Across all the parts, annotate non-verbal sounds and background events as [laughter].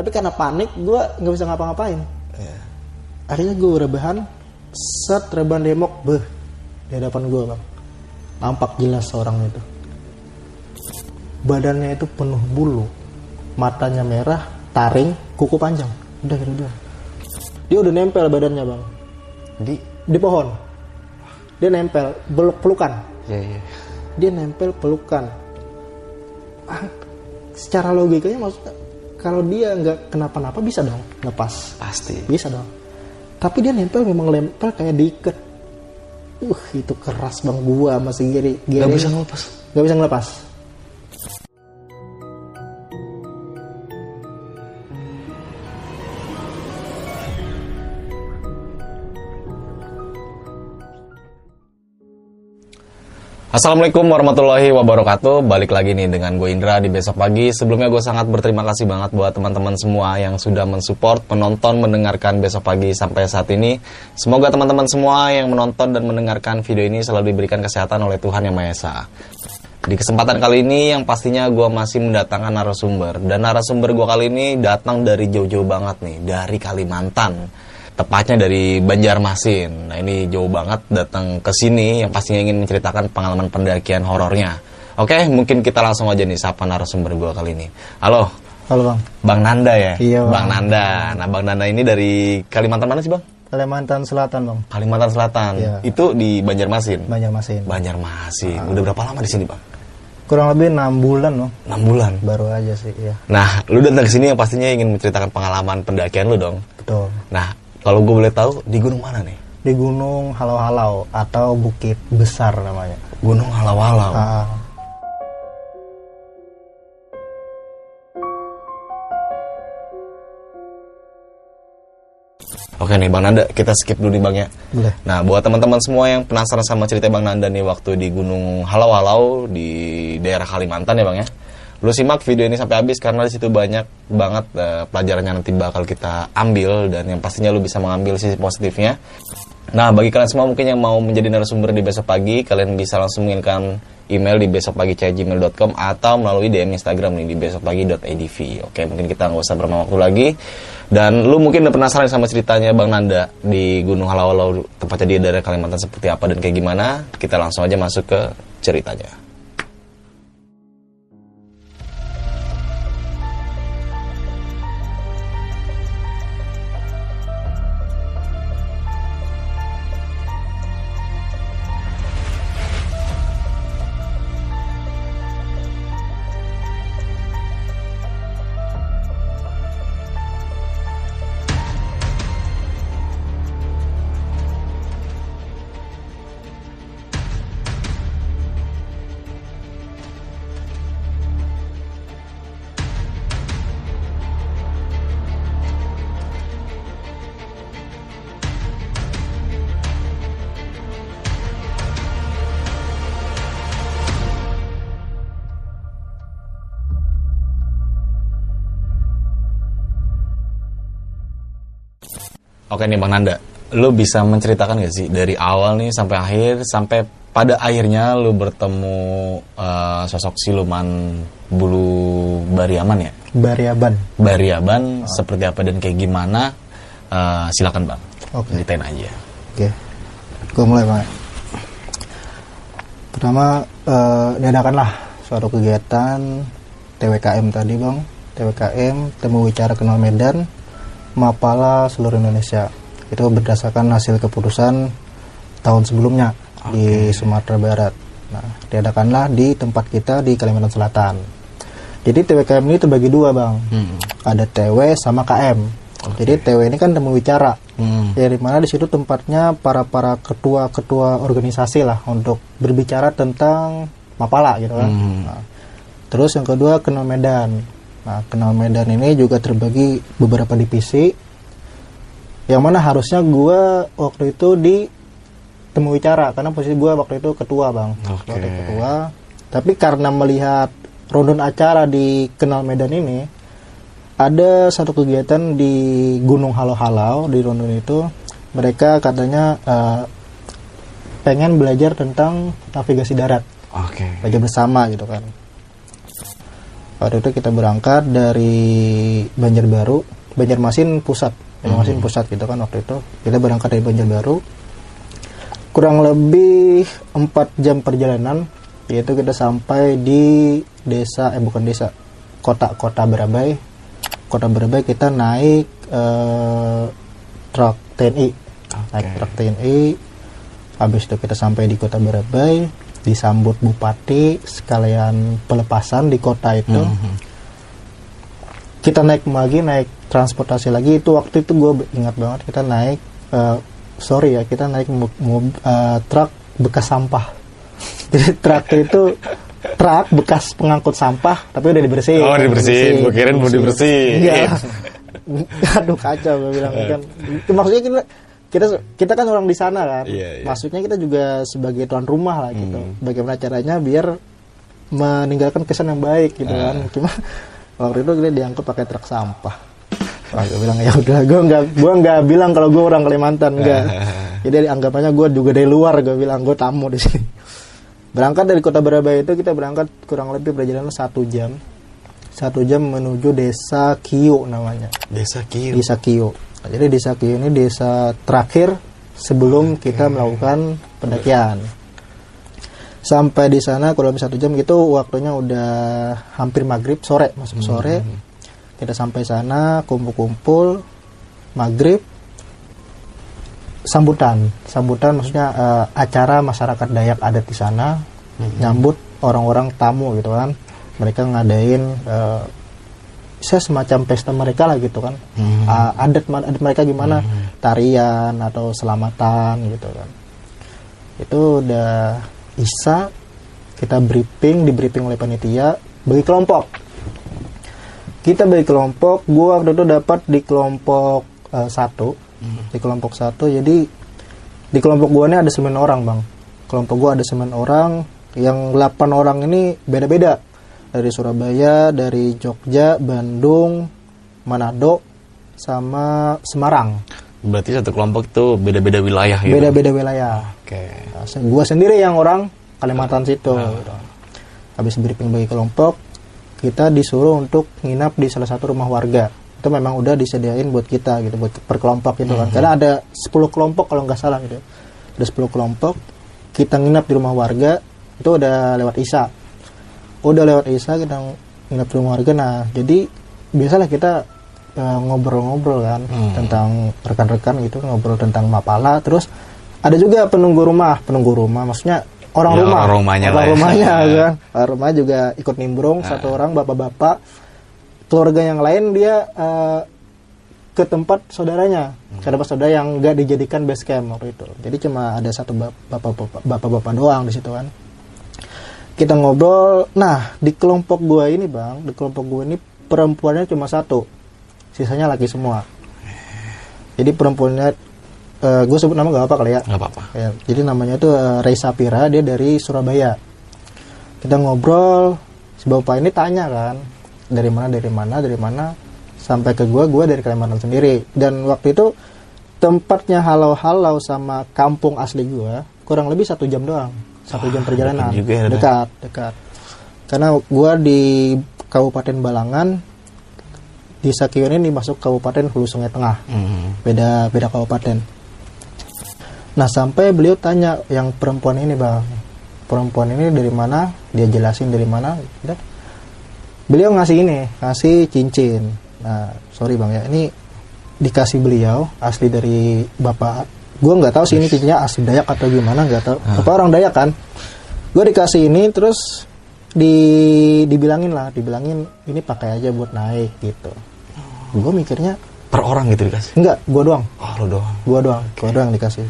Tapi karena panik gue nggak bisa ngapa-ngapain. Akhirnya gue rebahan set rebahan demok beh di hadapan gue bang. Nampak jelas orang itu. Badannya itu penuh bulu. Matanya merah taring kuku panjang. Udah gitu doang dia udah nempel badannya bang. Di? Di pohon. Dia nempel beluk pelukan. Ya ya. dia nempel pelukan. Ah, secara logikanya maksudnya kalau dia nggak kenapa-napa bisa dong lepas. Pasti. bisa dong. Tapi dia nempel memang nempel kayak diikat. Uh itu keras bang gua masih giri Gak bisa ngelepas. nggak bisa ngelepas Assalamualaikum warahmatullahi wabarakatuh. Balik lagi nih dengan gue Indra di besok pagi. Sebelumnya gue sangat berterima kasih banget buat teman-teman semua yang sudah mensupport, menonton, mendengarkan besok pagi sampai saat ini. Semoga teman-teman semua yang menonton dan mendengarkan video ini selalu diberikan kesehatan oleh Tuhan Yang Maha Esa. Di kesempatan kali ini yang pastinya gue masih mendatangkan narasumber. Dan narasumber gue kali ini datang dari jauh-jauh banget nih, dari Kalimantan tepatnya dari Banjarmasin. Nah ini jauh banget datang ke sini yang pastinya ingin menceritakan pengalaman pendakian horornya. Oke, mungkin kita langsung aja nih sapa narasumber gue kali ini. Halo, halo bang Bang Nanda ya? Iya, Bang. Bang Nanda. Nah Bang Nanda ini dari Kalimantan mana sih Bang? Kalimantan Selatan bang Kalimantan Selatan. Iya. Itu di Banjarmasin. Banjarmasin Banjarmasin. Udah berapa lama di sini Bang? kurang lebih enam bulan bang 6 bulan. baru aja sih ya Nah, lu datang ke sini yang pastinya ingin menceritakan pengalaman pendakian lu dong. betul Nah, kalau gue boleh tahu di gunung mana nih? di Gunung Halau-Halau atau Bukit Besar namanya Gunung Halau-Halau. Ah, Oke nih Bang Nanda, kita skip dulu nih Bang ya. boleh Nah, buat teman-teman semua yang penasaran sama cerita Bang Nanda nih waktu di Gunung Halau-Halau di daerah Kalimantan ya Bang ya. Lu simak video ini sampai habis karena di situ banyak banget eh, pelajaran nanti bakal kita ambil dan yang pastinya lu bisa mengambil sisi positifnya. Nah, bagi kalian semua mungkin yang mau menjadi narasumber di besok pagi, kalian bisa langsung mengirimkan email di besokpagi@gmail.com atau melalui DM Instagram nih di besokpagi.adv. Oke, mungkin kita nggak usah berlama waktu lagi. Dan lu mungkin udah penasaran sama ceritanya Bang Nanda di Gunung Halau-Halau tempatnya dia dari Kalimantan seperti apa dan kayak gimana? Kita langsung aja masuk ke ceritanya. Oke nih Bang Nanda, lu bisa menceritakan gak sih dari awal nih sampai akhir sampai pada akhirnya lu bertemu eh, sosok siluman bulu bariaman ya? Bariaban Bariaban seperti apa dan kayak gimana? Eh, silakan Bang. Oke. Ceritain aja. Oke, gue mulai bang. Pertama eh, diadakanlah suatu kegiatan TWKM tadi bang, TWKM Temu Wicara Kenal Medan, Mapala seluruh Indonesia. Itu berdasarkan hasil keputusan tahun sebelumnya di Sumatera Barat. Nah, diadakanlah di tempat kita di Kalimantan Selatan. Jadi TWKM ini terbagi dua bang, Hmm. ada TW sama KM. Jadi TW ini kan temu wicara. Hmm. Ya di mana di situ tempatnya para para ketua-ketua organisasi lah untuk berbicara tentang Mapala gitu kan. Hmm. Nah, terus yang kedua kenal Medan. Nah, kenal Medan ini juga terbagi beberapa divisi. Yang mana harusnya gua waktu itu di temu wicara karena posisi gua waktu itu ketua bang, Oke. waktu ketua. Tapi karena melihat rundun acara di kenal Medan ini, ada satu kegiatan di Gunung Halau-Halau di rundun itu, mereka katanya eh, pengen belajar tentang navigasi darat Oke. belajar bersama gitu kan waktu itu kita berangkat dari Banjarbaru Banjarmasin pusat Banjarmasin pusat gitu kan waktu itu. Kita berangkat dari Banjarbaru. Kurang lebih 4 jam perjalanan yaitu kita sampai di desa eh bukan desa kota kota Berabai. Kota Berabai kita naik eh, truk TNI naik truk TNI habis itu kita sampai di kota Berabai disambut bupati sekalian pelepasan di kota itu. Kita naik lagi naik transportasi lagi. Itu waktu itu gue ingat banget kita naik eh, sorry ya kita naik eh, truk bekas sampah. [laughs] Jadi truk itu truk bekas pengangkut sampah tapi udah dibersihin. Oh, dibersihin. Gua kirain mau dibersihin. Enggak. [laughs] aduh kacau gue bilang kan. Itu maksudnya kita kita kita kan orang di sana kan. Iya, iya. maksudnya kita juga sebagai tuan rumah lah gitu. Bagaimana caranya biar meninggalkan kesan yang baik gitu kan. Cuma waktu itu kita diangkut pakai truk sampah. Wah, gue bilang ya udah gue nggak gue nggak bilang kalau gue orang Kalimantan enggak jadi anggapannya gue juga dari luar gue bilang gue tamu di sini. Berangkat dari kota Berabai itu kita berangkat kurang lebih perjalanan satu jam. Satu jam menuju desa Kio namanya. Desa Kiu. desa Kio jadi desa Kio ini desa terakhir sebelum kita melakukan pendakian. Sampai di sana kurang lebih satu jam gitu waktunya udah hampir maghrib sore masuk sore. Kita sampai sana kumpul-kumpul maghrib sambutan. Sambutan maksudnya eh, acara masyarakat Dayak adat di sana. Nyambut orang-orang tamu gitu kan. Mereka ngadain eh, saya semacam pesta mereka lah gitu kan. Ah, adat ma- adat mereka gimana? Tarian atau selamatan gitu kan. Itu udah isa kita briefing di briefing oleh panitia bagi kelompok. Kita bagi kelompok gua waktu itu dapat di kelompok eh, satu. Di kelompok satu jadi di kelompok gua ini ada sembilan orang bang. Kelompok gua ada sembilan orang yang 8 orang ini beda-beda dari Surabaya dari Jogja Bandung Manado sama Semarang. Berarti satu kelompok itu beda-beda wilayah gitu. beda-beda wilayah. Oke. Nah, se- gua sendiri yang orang Kalimantan situ gitu. habis briefing bagi kelompok kita disuruh untuk nginap di salah satu rumah warga. Itu memang udah disediain buat kita gitu buat per kelompok gitu kan. Karena ada 10 kelompok kalau nggak salah gitu. Ada 10 kelompok kita nginap di rumah warga itu udah lewat isa udah lewat isa kita nginap di rumah warga. Nah jadi biasalah kita eh, ngobrol-ngobrol kan tentang rekan-rekan gitu ngobrol tentang mapala terus ada juga penunggu rumah penunggu rumah maksudnya orang Ya, rumah. orang rumahnya orang lah ya. rumahnya [laughs] kan. Orang rumah juga ikut nimbrung satu orang bapak-bapak. Keluarga yang lain dia eh, ke tempat saudaranya. Ke tempat saudara yang nggak dijadikan base camp waktu itu. Jadi cuma ada satu bap- bapak-bapak bapak-bapak doang di situ kan kita ngobrol nah di kelompok gua ini bang di kelompok gua ini perempuannya cuma satu sisanya laki semua jadi perempuannya eh gue sebut nama gak apa kali ya Nggak apa-apa. Ya, jadi namanya itu eh, Ray Sapira, dia dari Surabaya. Kita ngobrol, si bapak ini tanya kan, dari mana, dari mana, dari mana, sampai ke gua, gua dari Kalimantan sendiri. Dan waktu itu tempatnya halau-halau sama kampung asli gua kurang lebih satu jam doang, satu jam perjalanan. dekat juga ya, dekat, dekat. Karena gua di Kabupaten Balangan, di Sakion ini masuk Kabupaten Hulu Sungai Tengah Hmm. beda beda kabupaten. Nah sampai beliau tanya yang perempuan ini bang, perempuan ini dari mana? Dia jelasin dari mana. Beliau ngasih ini, ngasih cincin. Nah sorry bang ya, ini dikasih beliau asli dari bapak. Gue nggak tahu sih ini cincinnya asli Dayak atau gimana nggak tahu. Bapak orang Dayak kan? Gue dikasih ini terus di dibilangin lah, dibilangin ini pakai aja buat naik gitu. Gue mikirnya Per orang gitu dikasih. enggak, gue doang Oh, lo doang. gua doang gua doang dikasih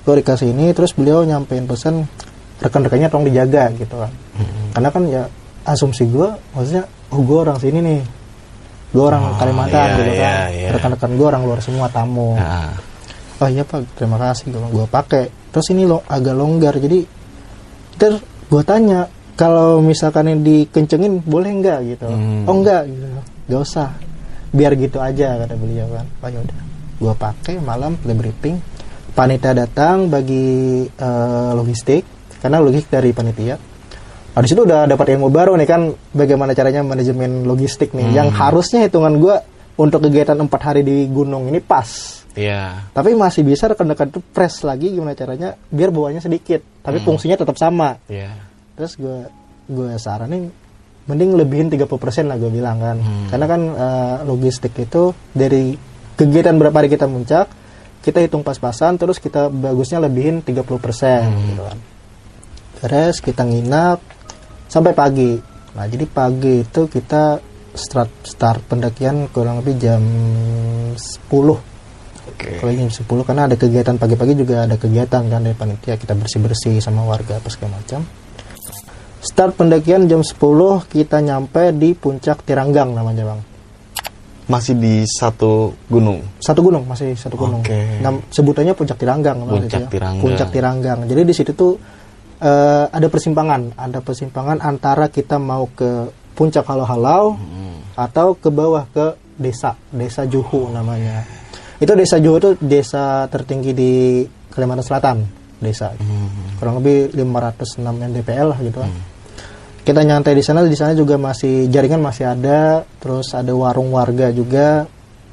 gua dikasih ini terus beliau nyampein pesan rekan-rekannya tolong dijaga gitu kan karena kan ya asumsi gua maksudnya oh gua orang sini nih gue orang Oh, Kalimantan iya, gitu kan iya, iya. rekan-rekan gue orang luar semua tamu Ah. Oh iya pak terima kasih gue gue pakai. Terus ini lo agak longgar jadi terus gue tanya kalau misalkan ini dikencengin boleh nggak? Gitu. Hmm. oh enggak gitu. Gak usah biar gitu aja kata beliau kan. Oh yaudah gue pakai malam briefing. Panitia datang bagi eh, logistik karena logistik dari panitia. Nah, di situ udah dapat ilmu baru nih kan bagaimana caranya manajemen logistik nih. Yang harusnya hitungan gue untuk kegiatan empat hari di gunung ini pas Iya. tapi masih bisa rekan-rekan itu press lagi gimana caranya biar bawahnya sedikit tapi fungsinya tetap sama. Iya. terus gue gue saranin mending lebihin 30% lah gue bilang kan. Karena kan eh, logistik itu dari kegiatan berapa hari kita muncak kita hitung pas-pasan terus kita bagusnya lebihin 30% gitu kan. Terus kita nginap sampai pagi. Nah jadi pagi itu kita start start pendakian kurang lebih jam 10 Oke. kalau jam 10 karena ada kegiatan pagi-pagi juga ada kegiatan kan dari panitia kita bersih-bersih sama warga apa segala macam start pendakian jam 10 kita nyampe di puncak Tiranggang namanya bang Masih di satu gunung. satu gunung masih satu gunung Oke. Nam- sebutannya puncak Tiranggang Puncak ya. Tiranggang. puncak Tiranggang jadi di situ tuh eh, ada persimpangan ada persimpangan antara kita mau ke puncak halau-halau Hmm. atau ke bawah ke desa desa Juhu namanya itu desa Juhu itu desa tertinggi di Kalimantan Selatan desa. Hmm. kurang lebih 506 mdpl lah gitu kan kita nyantai di sana di sana juga masih jaringan masih ada. Terus ada warung warga juga.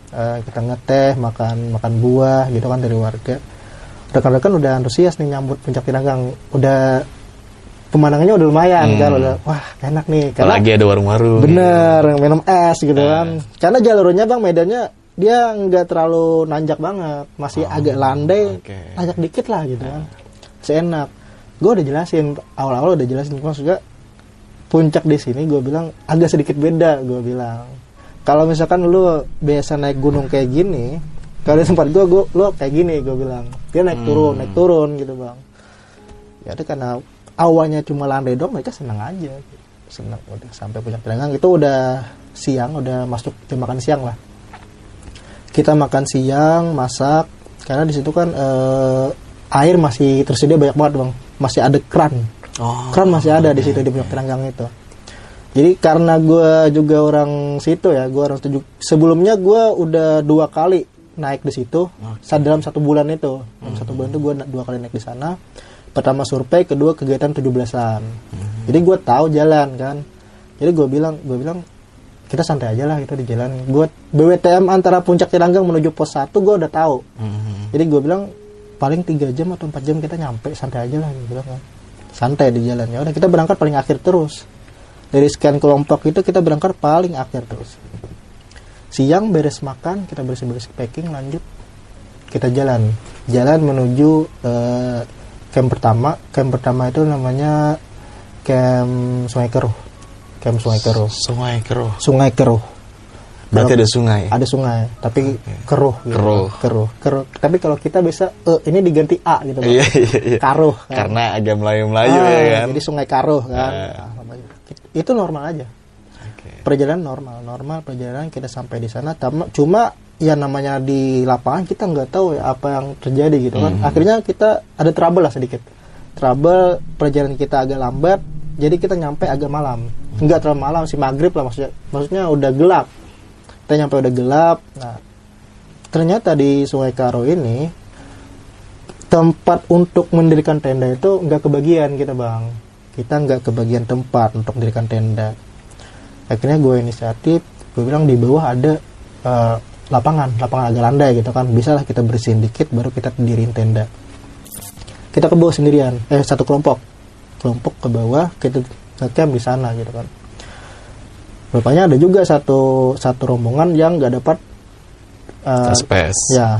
Eh, kita ngeteh makan makan buah gitu kan dari warga. Rekan-rekan udah antusias nih nyambut puncak Pinanggang udah pemandangannya udah lumayan kan udah wah enak nih. Karena Apalagi ada warung-warung. bener minum es gitu kan. Karena jalurnya bang medannya dia nggak terlalu nanjak banget masih agak landai oke. nanjak dikit lah gitu kan. Seenak. Gue udah jelasin awal-awal udah jelasin maksudnya puncak di sini gue bilang agak sedikit beda gue bilang. Kalau misalkan lu biasa naik gunung kayak gini kalau di tempat gue gue lu kayak gini gue bilang. Dia naik turun naik turun gitu bang. Ya itu karena awalnya cuma landai dong mereka senang aja. Senang udah sampai puncak Tiranggang itu udah siang udah masuk jam makan siang lah kita makan siang masak karena di situ kan eh, air masih tersedia banyak banget bang. Masih ada keran. Oh. keran masih ada di situ di puncak Tiranggang itu. Jadi karena gue juga orang situ ya gue orang setuju. Sebelumnya gue udah dua kali naik di situ saat dalam satu bulan itu. Dalam satu bulan itu gue dua kali naik di sana. Pertama survei kedua kegiatan 17-an jadi gue tahu jalan kan. Jadi gue bilang gue bilang kita santai aja lah gitu di jalan. Gue BWTM antara puncak Tiranggang menuju pos 1 gue udah tahu. Hmm. jadi gue bilang paling tiga jam atau empat jam kita nyampe santai aja lah gue bilang kan. Santai di jalan. Ya udah kita berangkat paling akhir terus. Dari sekian kelompok itu kita berangkat paling akhir terus. Siang beres makan kita beres beres packing lanjut. Kita jalan. Jalan menuju eh, camp pertama. Camp pertama itu namanya camp Sungai Keruh camp Sungai Keruh Sungai Keruh. Sungai Keruh Berarti ada sungai. ada sungai tapi keruh gitu. Keruh. keruh keruh tapi kalau kita bisa eh, ini diganti a gitu. Iya, iya, iya. karuh kan. Karena agak Melayu-Melayu Ah, ya kan. jadi sungai karuh kan Ah. Nah, namanya. itu normal aja Oke. perjalanan normal normal perjalanan kita sampai di sana cuma ya namanya di lapangan kita nggak tahu ya apa yang terjadi gitu kan Hmm. akhirnya kita ada trouble lah sedikit trouble perjalanan kita agak lambat jadi kita nyampe agak malam. Nggak terlalu malam sih maghrib lah maksudnya. Maksudnya udah gelap. Kita nyampe udah gelap. Nah ternyata di Sungai Karo ini tempat untuk mendirikan tenda itu nggak kebagian kita bang. Kita nggak kebagian tempat untuk mendirikan tenda. Akhirnya gue inisiatif gue bilang di bawah ada eh, lapangan lapangan agak landai gitu kan. Bisa lah kita bersihin dikit baru kita diriin tenda. Kita ke bawah sendirian eh satu kelompok kelompok ke bawah kita ngecamp di sana gitu kan. Rupanya ada juga satu satu rombongan yang nggak dapat eh, Spes. ya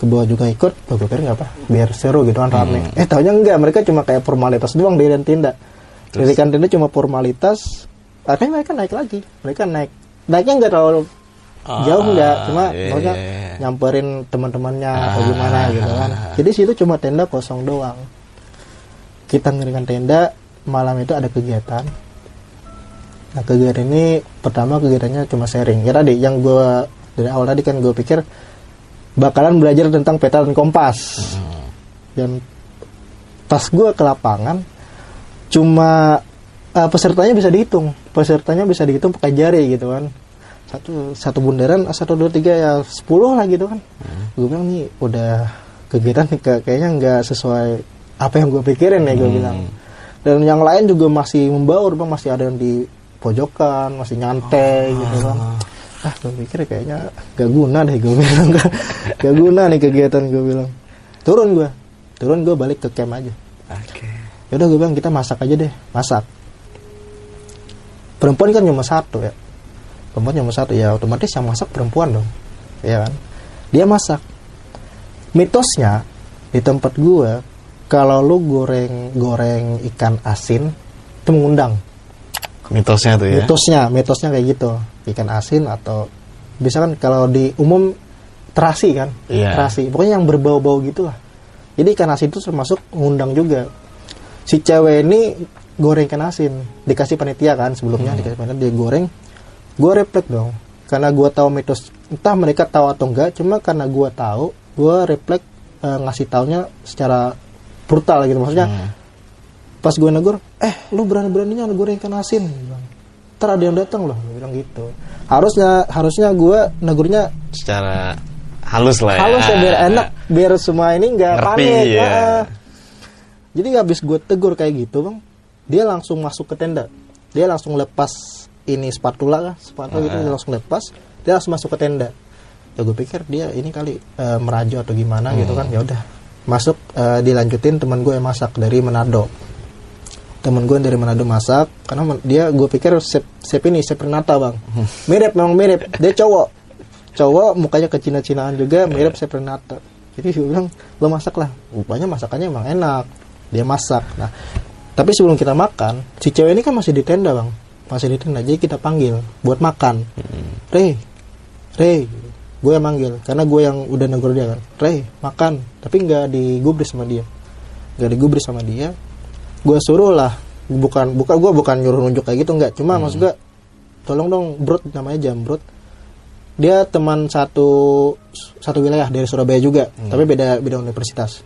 ke bawah juga ikut oh, gue nggak apa biar seru gitu kan rame. Eh taunya enggak mereka cuma kayak formalitas doang dirikan tenda dirikan tenda cuma formalitas akhirnya mereka naik lagi. Mereka naik naiknya nggak terlalu Ah, jauh nggak cuma maksudnya iya, iya. nyamperin teman-temannya atau Ah, gimana gitu kan. Jadi situ cuma tenda kosong doang kita ngirikan tenda malam itu ada kegiatan. Nah kegiatan ini pertama kegiatannya cuma sharing. Ya tadi yang gue dari awal tadi kan gue pikir bakalan belajar tentang peta dan kompas. Dan pas gue ke lapangan cuma eh, pesertanya bisa dihitung. Pesertanya bisa dihitung pakai jari gitu kan. Satu satu bundaran ah, satu dua tiga ya sepuluh lah gitu kan. Gue bilang nih udah kegiatan nih, kayak- kayaknya nggak sesuai apa yang gue pikirin ya gue bilang. Dan yang lain juga masih membaur bang. Masih ada yang di pojokan masih nyantai gitu kan ah gue pikir kayaknya gak guna deh gue [laughs] bilang. Gak, gak guna nih kegiatan gue bilang. Turun gue turun gue balik ke camp aja. Oke. yaudah gue bilang kita masak aja deh. Masak. Perempuan kan cuma satu ya. Perempuan cuma satu. Ya otomatis yang masak perempuan dong. Ya kan? Dia masak. Mitosnya di tempat gue kalau lu goreng goreng ikan asin itu mengundang. Mitosnya tuh ya. mitosnya mitosnya kayak gitu. Ikan asin atau bisa kan kalau di umum terasi kan? Iya. terasi. Pokoknya yang berbau-bau gitu lah jadi ikan asin itu termasuk ngundang juga. Si cewek ini goreng ikan asin. Dikasih panitia kan sebelumnya dikasih panitia dia goreng. Gue refleks dong. Karena gue tahu mitos entah mereka tahu atau enggak cuma karena gue tahu gue refleks eh, ngasih taunya secara brutal gitu. Maksudnya pas gue negur eh lu berani beraninya goreng ikan asin ntar ada yang datang loh. Dia bilang gitu. Harusnya harusnya gue negurnya Secara halus lah ya. halus ya biar enak biar semua ini nggak panik. ya. ah. jadi habis gue tegur kayak gitu bang dia langsung masuk ke tenda. Dia langsung lepas ini spatula lah spatula gitu dia langsung lepas dia langsung masuk ke tenda. Ya gue pikir dia ini kali merajo atau gimana gitu kan ya udah masuk eh, dilanjutin teman gue yang masak dari Manado. Temen gue dari Manado masak karena dia gue pikir chef, chef ini chef Renata bang. [laughs] Mirip memang mirip. Dia cowok. Cowok mukanya ke Cina-Cinaan juga mirip chef Renata. Jadi gue bilang lo masak lah. Rupanya masakannya emang enak. Dia masak. Nah tapi sebelum kita makan si cewek ini kan masih di tenda bang. Masih di tenda jadi kita panggil buat makan. Rey Rey gue yang manggil karena gue yang udah negur dia kan. Rey makan. Tapi nggak digubris sama dia. Nggak digubris sama dia. Gue suruh lah. Bukan bukan gue bukan nyuruh nunjuk kayak gitu nggak. Cuma maksud gue tolong dong brot namanya jambrut dia teman satu satu wilayah dari Surabaya juga tapi beda beda universitas.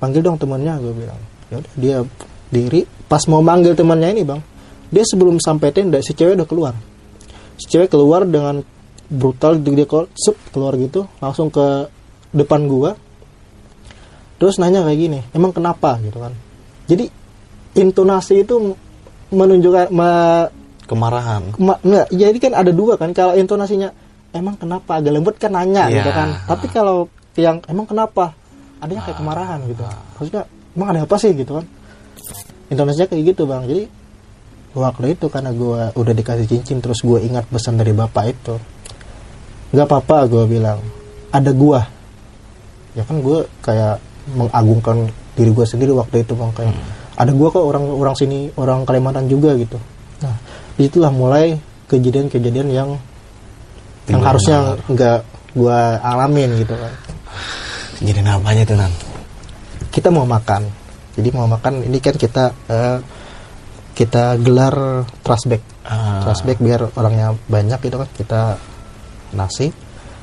Panggil dong temannya gue bilang. Ya udah dia diri. Pas mau manggil temannya ini bang dia sebelum sampai tenda si cewek udah keluar. Si cewek keluar dengan brutal dia keluar, sup, keluar gitu langsung ke depan gua terus nanya kayak gini emang kenapa gitu kan jadi intonasi itu menunjukkan ma- Kemarahan. Ma, enggak, jadi kan ada dua kan. Kalau intonasinya emang kenapa agak lembut kan nanya Iya. gitu kan. Tapi kalau yang emang kenapa adanya kayak kemarahan gitu. Maksudnya emang ada apa sih gitu kan. Intonasinya kayak gitu bang. Jadi waktu itu karena gue udah dikasih cincin terus gue ingat pesan dari bapak itu. Nggak apa-apa gue bilang. Ada gua. Ya kan gue kayak mengagungkan diri gue sendiri waktu itu bang kayak ada gua kok orang orang sini orang Kalimantan juga gitu. Nah di situlah mulai kejadian-kejadian yang yang harusnya nggak gua alamin gitu kan. Jadi apanya tuh Nan? Kita mau makan. Jadi mau makan ini kan kita eh, kita gelar trust bag. Ah. Trust bag biar orangnya banyak gitu kan kita nasi.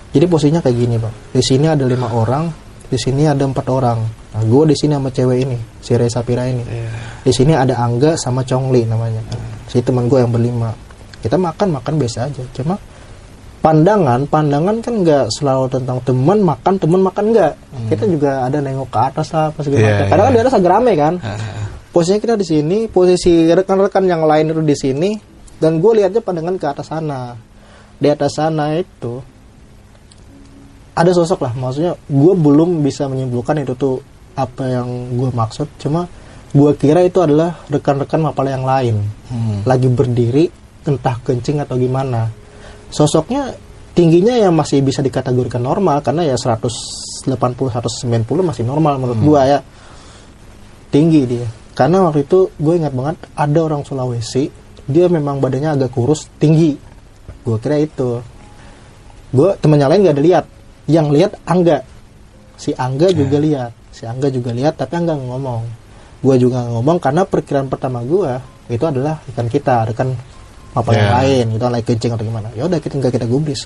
Jadi posisinya kayak gini bang. Di sini ada lima orang, di sini ada empat orang. Nah, gue di sini sama cewek ini, si Reza Pira ini. Di sini ada Angga sama Chongli namanya. Si teman gue yang berlima. Kita makan makan biasa aja. Cuma pandangan pandangan kan nggak selalu tentang teman makan teman makan nggak. Kita juga ada nengok ke atas lah pas segala Iya, macam. Kadang kan iya. di atas agak rame kan. Posisinya kita di sini, posisi rekan-rekan yang lain itu di sini, dan gue lihatnya pandangan ke atas sana. Di atas sana itu ada sosok lah, maksudnya gue belum bisa menyimpulkan itu tuh apa yang gue maksud, cuma gue kira itu adalah rekan-rekan mapala yang lain, lagi berdiri entah kencing atau gimana. Sosoknya tingginya yang masih bisa dikategorikan normal karena ya 180 190 masih normal menurut gua ya. Tinggi dia. Karena waktu itu gue ingat banget ada orang Sulawesi dia memang badannya agak kurus tinggi gue kira itu. Gue temennya lain gak ada lihat. Yang lihat Angga. Si Angga juga lihat. Si Angga juga lihat tapi Angga ngomong. Gue juga ngomong karena perkiraan pertama gue itu adalah rekan kita rekan apa yang Ya. lain gitu lagi kencing atau gimana. Ya udah kita nggak kita gubris.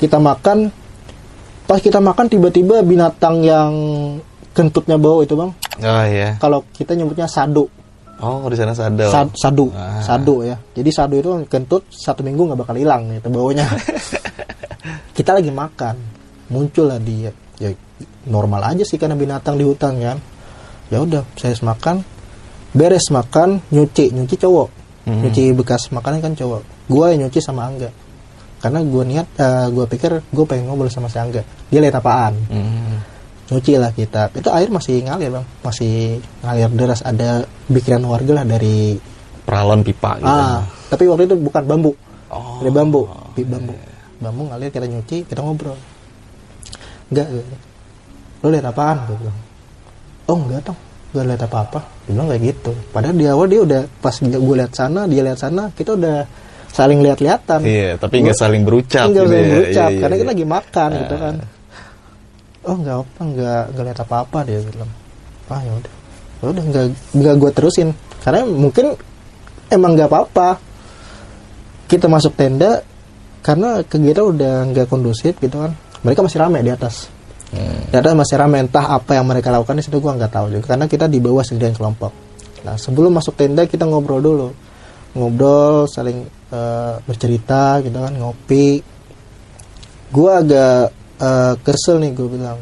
Kita makan pas kita makan tiba-tiba binatang yang kentutnya bau itu bang. Oh iya. kalau kita nyebutnya sado Oh di sana sadel. Sad- sadu Ah. sadu ya. Jadi sadu itu kentut satu minggu nggak bakal hilang gitu baunya. [laughs] Kita lagi makan. Muncul lah dia. Ya normal aja sih karena binatang di hutan kan. Ya udah saya makan. Beres makan nyuci. Nyuci cowok. Hmm. nyuci bekas makanan kan cowok. Gua yang nyuci sama angga. Karena gua niat eh, gua pikir gue pengen ngobrol sama si angga. Dia lihat apaan. Hmm. Nyuci lah kita. Itu air masih ngalir bang. Masih ngalir deras. Ada bikiran warga lah dari Peralon pipa gitu. ah tapi waktu itu bukan bambu. Oh. dari bambu Pi- bambu. bambu ngalir kita nyuci kita ngobrol. Enggak lo lihat apaan? Gue bilang oh enggak dong gak lihat apa apa dia bilang kayak gitu. Padahal di awal dia udah pas gue lihat sana dia lihat sana kita udah saling lihat-lihatan. Iya, tapi nggak saling berucap. Enggak gitu saling ya. berucap Iya, iya, karena kita iya. lagi makan gitu kan oh enggak apa enggak enggak lihat apa apa dia bilang. Ah ya udah. Ya udah enggak enggak gue terusin. Karena mungkin emang enggak apa-apa. Kita masuk tenda karena kegiatan udah enggak kondusif gitu kan. Mereka masih ramai di atas. Hmm. di atas masih ramai entah apa yang mereka lakukan di situ gua nggak tahu juga. Karena kita di bawah sendirian kelompok. Nah sebelum masuk tenda kita ngobrol dulu. Ngobrol saling eh, bercerita gitu kan ngopi. Gua agak eh, kesel nih gue bilang.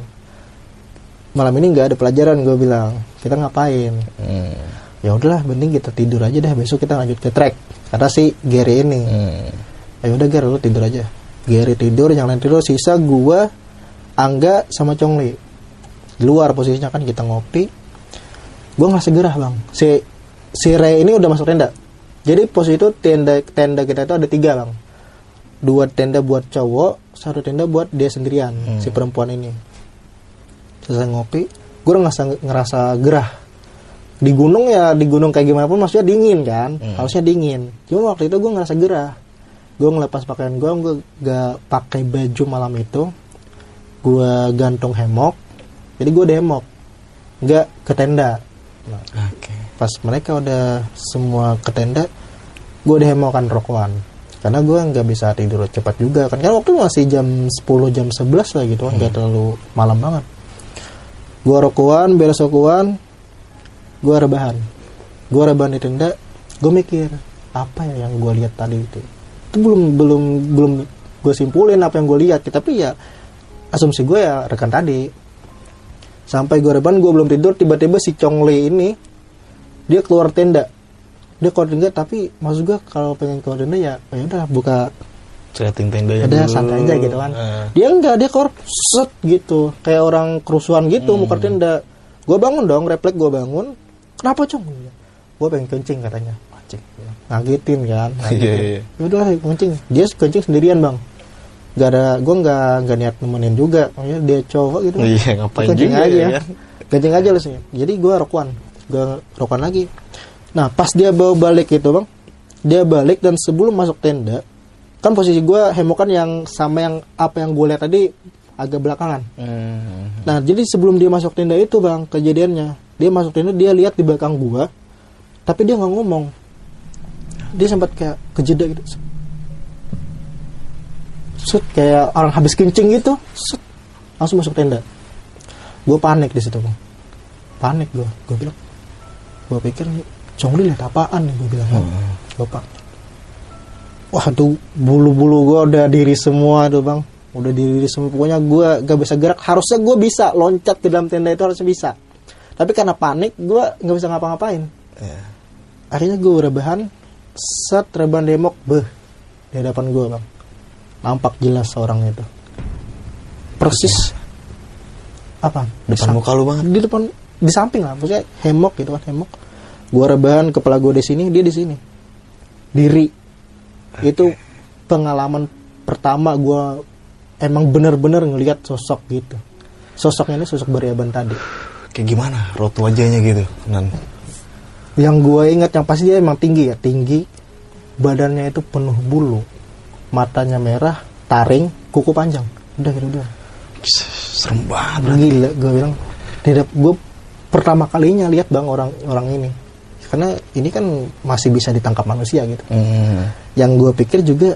Malam ini nggak ada pelajaran gue bilang. Kita ngapain? Hmm. ya udahlah penting kita tidur aja deh. Besok kita lanjut ke trek kata si Gary ini. Hmm. ayo udah Gary lu tidur aja. Gary tidur yang lain tidur. Sisa gua Angga sama Chongli. Di luar posisinya kan kita ngopi. Gua ngerasa gerah bang. Si si Ray ini udah masuk tenda. Jadi posisi itu tenda tenda kita itu ada tiga bang dua tenda buat cowok satu tenda buat dia sendirian si perempuan ini. Selesai ngopi gue ngerasa ngerasa gerah. Di gunung ya di gunung kayak gimana pun maksudnya dingin kan? Harusnya dingin. Cuma waktu itu gue ngerasa gerah. Gue ngelepas pakaian gue gue gak pakai baju malam itu. Gue gantung hemok. Jadi gue demok nggak ke tenda. Nah, Oke. pas mereka udah semua ke tenda gue udah hemokan rokokan karena gue nggak bisa tidur cepat juga. Kan kan waktu masih jam 10 jam 11 lah gitu kan nggak terlalu malam banget. Gue rokokan beres rokokan gue rebahan gue rebahan di tenda gue mikir apa ya yang gue lihat tadi itu? Itu belum belum belum gue simpulin apa yang gue lihat. Tapi ya asumsi gue ya rekan tadi. Sampai gue rebahan gue belum tidur tiba-tiba si Chongli ini dia keluar tenda dia tenda tapi maksud gue kalau pengen tenda ya ya udah buka Celeting tendanya ada dulu. santai aja gitu kan. Eh. dia enggak dia keluar set gitu. Kayak orang kerusuhan gitu Hmm. mau ke tenda. Gue bangun dong refleks gue bangun. Kenapa cong gue pengen kencing katanya. Kencing ngagetin kan? Iya, [laughs] iya. ngagetin. udah kencing. Dia kencing sendirian bang. Gak ada gue nggak nggak niat nemenin juga. Maksudnya dia cowok gitu. Iya, ngapain kencing juga aja. ya. kencing aja lu sih. Jadi gue rokuan. Gue rokuan lagi nah pas dia bawa balik itu bang dia balik dan sebelum masuk tenda kan posisi gue hemokan yang sama yang apa yang gue lihat tadi agak belakangan. Hmm. nah jadi sebelum dia masuk tenda itu bang kejadiannya dia masuk tenda dia lihat di belakang gua tapi dia nggak ngomong. Dia sempat kayak kejeda gitu Set, kayak orang habis kencing gitu Set, langsung masuk tenda. Gue panik di situ bang. Panik gue gue bilang gue pikir nih Chongli lihat apaan nih gue bilang. Gue panik wah tuh bulu-bulu gue udah diri semua tuh bang. Udah diri semua. Pokoknya gue gak bisa gerak. Harusnya gue bisa loncat ke dalam tenda itu harusnya bisa. Tapi karena panik gue nggak bisa ngapa-ngapain. Iya. akhirnya gue rebahan set rebahan demok beh di hadapan gue bang. Nampak jelas orang itu. Persis. Apa Depan muka lu banget. di depan di samping lah. Maksudnya hemok gitu kan hemok gue rebahan kepala gue di sini dia di sini. Diri. Itu pengalaman pertama gue emang bener-bener ngelihat sosok gitu. Sosoknya ini sosok beriaban tadi. Kayak gimana? Raut wajahnya gitu. Nan. yang gue ingat yang pasti dia emang tinggi ya tinggi. Badannya itu penuh bulu. Matanya merah taring kuku panjang. Udah gitu doang. Serem banget. gila gue bilang. Tidak gue pertama kalinya lihat bang orang orang ini karena ini kan masih bisa ditangkap manusia gitu. Hmm. yang gue pikir juga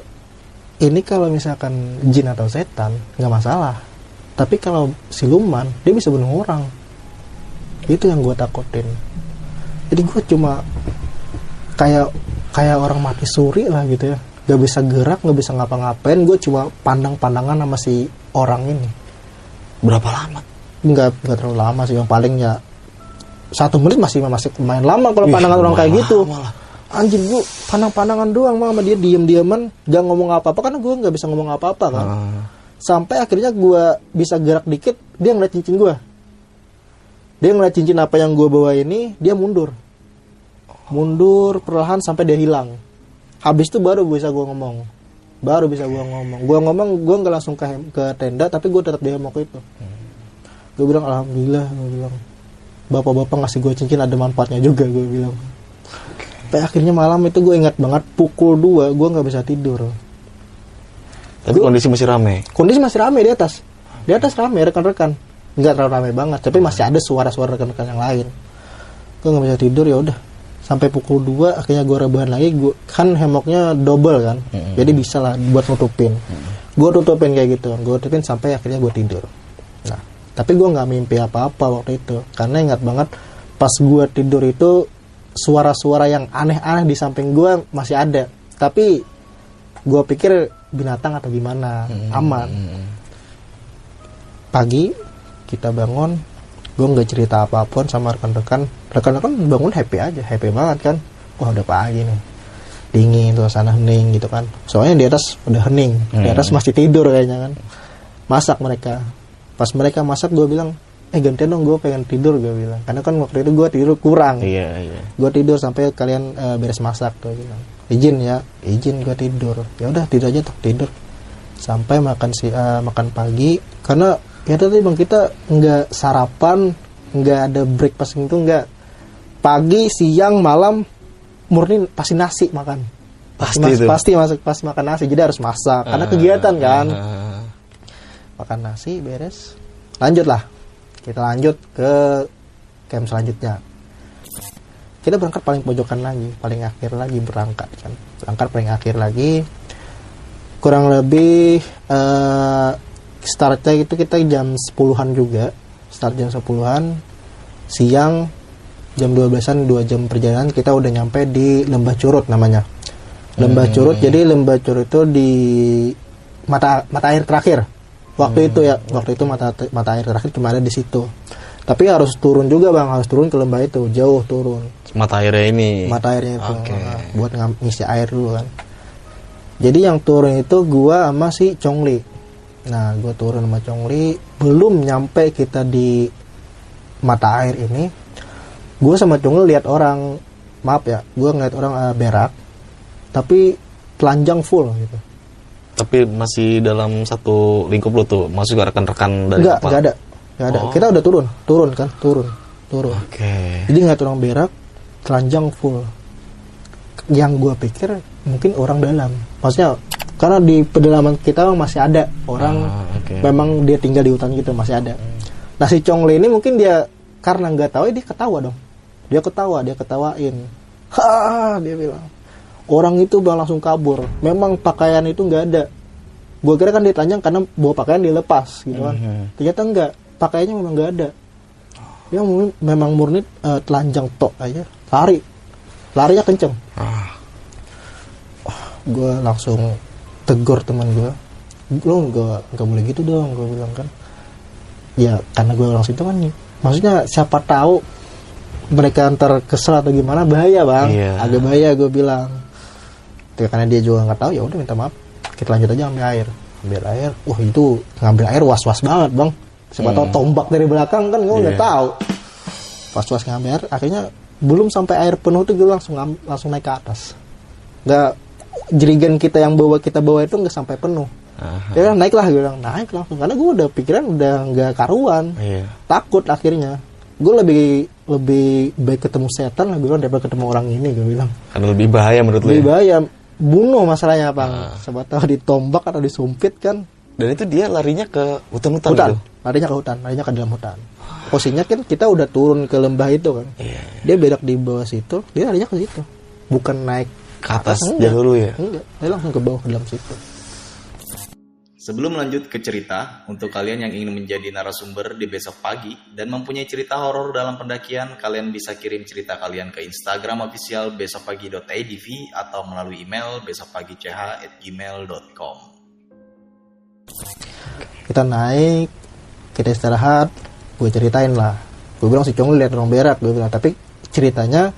ini kalau misalkan jin atau setan nggak masalah. Tapi kalau siluman dia bisa bunuh orang. Itu yang gue takutin. Jadi gue cuma kayak kayak orang mati suri lah gitu ya. Nggak bisa gerak nggak bisa ngapa-ngapain. Gue cuma pandang-pandangan sama si orang ini. Berapa lama? nggak nggak terlalu lama sih. Yang paling ya satu menit masih masih lumayan lama kalau Ih, pandangan orang kayak gitu. lama lah. anjing gua pandang-pandangan doang mah sama dia diem-dieman gak ngomong apa-apa karena gue nggak bisa ngomong apa-apa kan. Ah. sampai akhirnya gua bisa gerak dikit dia ngeliat cincin gua. Dia ngeliat cincin apa yang gua bawa ini dia mundur. Mundur perlahan sampai dia hilang. Habis itu baru bisa gua ngomong. Baru bisa gua ngomong. Gua ngomong gua nggak langsung ke ke tenda tapi gua tetap di hemok itu. Gue bilang alhamdulillah gue bilang bapak-bapak ngasih gue cincin ada manfaatnya juga gue bilang. Sampai akhirnya malam itu gue ingat banget pukul 2 gue nggak bisa tidur. Tapi kondisi masih rame. kondisi masih rame di atas. Di atas rame rekan-rekan. Nggak terlalu rame banget tapi masih ada suara-suara rekan-rekan yang lain. Gue nggak bisa tidur ya udah. Sampai pukul 2 akhirnya gue rebahan lagi gue kan hemoknya double kan? Jadi bisa lah buat nutupin. Gue tutupin kayak gitu. Gue tutupin sampai akhirnya gue tidur. Nah tapi gue nggak mimpi apa-apa waktu itu. Karena ingat banget pas gue tidur itu suara-suara yang aneh-aneh di samping gue masih ada. Tapi gue pikir binatang atau gimana? Aman. Pagi kita bangun gue nggak cerita apa pun sama rekan-rekan. Rekan-rekan bangun happy aja happy banget kan? Wah udah pagi nih. Dingin suasana hening gitu kan. Soalnya di atas udah hening. Di atas masih tidur kayaknya kan. Masak mereka pas mereka masak gue bilang eh gantian dong gue pengen tidur gue bilang. Karena kan waktu itu gue tidur kurang. Iya, iya. gue tidur sampai kalian eh, beres masak tuh bilang. Izin ya izin gue tidur. Ya udah tidur aja tuh tidur. Sampai makan si eh, makan pagi. Karena ya tadi bang kita nggak sarapan nggak ada breakfast itu nggak. Pagi siang malam murni pasti nasi makan. Pasti mas- itu. pasti masuk pasti makan nasi. Jadi harus masak karena kegiatan kan. Ah. Makan nasi beres. Lanjut lah kita lanjut ke camp selanjutnya. Kita berangkat paling pojokan lagi paling akhir lagi berangkat kan. Berangkat paling akhir lagi kurang lebih eh startnya itu kita jam 10-an juga. Start jam 10-an siang jam 12-an 2 jam perjalanan kita udah nyampe di Lembah Curut namanya. Lembah Curut jadi Lembah Curut itu di mata mata air terakhir waktu itu ya waktu itu mata mata air terakhir cuma ada di situ. Tapi harus turun juga bang harus turun ke lembah itu jauh turun. Mata airnya ini. mata airnya itu Oke. Nah, buat ngisi air dulu kan. Jadi yang turun itu gua sama si Chongli. Nah gua turun sama Chongli belum nyampe kita di mata air ini gua sama Chongli lihat orang maaf ya gua ngeliat orang eh, berak tapi telanjang full gitu Tapi masih dalam satu lingkup lu tuh. Masuk ke rekan-rekan dari enggak kapal. enggak ada. Enggak ada. Oh. kita udah turun. Turun kan? Turun. Turun. Oke. jadi ngeliat orang berak telanjang full. Yang gua pikir mungkin orang dalam. Maksudnya karena di pedalaman kita masih ada orang. Ah, oke. memang dia tinggal di hutan gitu masih ada. Nah si Chongli ini mungkin dia karena nggak tahu dia ketawa dong. Dia ketawa dia ketawain. Ha dia bilang orang itu bang langsung kabur. Memang pakaian itu nggak ada. Gua kira kan dia telanjang karena bawa pakaian dilepas gitu kan. Mhm. ternyata enggak pakaiannya memang nggak ada. Dia memang murni eh, telanjang tok aja. Lari. Larinya kenceng. Ah. gue langsung tegur teman gue lo nggak nggak boleh gitu dong gue bilang kan. Ya karena gue orang situ kan maksudnya siapa tahu mereka antar kesel atau gimana bahaya bang. Iya. agak bahaya gue bilang karena dia juga nggak tahu ya udah minta maaf. Kita lanjut aja ambil air. Ambil air. Wah itu ngambil air was was banget bang. Siapa tahu tombak dari belakang kan gue nggak Iya. tahu. Pas was ngambil air akhirnya belum sampai air penuh tuh gue langsung langsung naik ke atas. Nggak jerigen kita yang bawa kita bawa itu nggak sampai penuh. Aha. ya kan naik lah gue bilang naik langsung karena gue udah pikiran udah nggak karuan. Iya. takut akhirnya. Gue lebih lebih baik ketemu setan lah gue bilang daripada ketemu orang ini gue bilang. Karena lebih bahaya menurut lu. lebih ya? bahaya bunuh masalahnya bang sebab tahu ditombak atau disumpit kan Dan itu dia larinya ke hutan-hutan hutan gitu. larinya ke hutan larinya ke dalam hutan posisinya kan kita udah turun ke lembah itu kan Iya. dia berak di bawah situ dia larinya ke situ bukan naik Ke atas enggak. dahulu ya. enggak dia langsung ke bawah ke dalam situ Sebelum lanjut ke cerita, untuk kalian yang ingin menjadi narasumber di besok pagi dan mempunyai cerita horor dalam pendakian, kalian bisa kirim cerita kalian ke Instagram official besokpagi.idv atau melalui email besokpagi.ch@gmail.com. kita naik kita istirahat gue ceritain lah gue bilang si Cong lihat orang berak gue bilang tapi ceritanya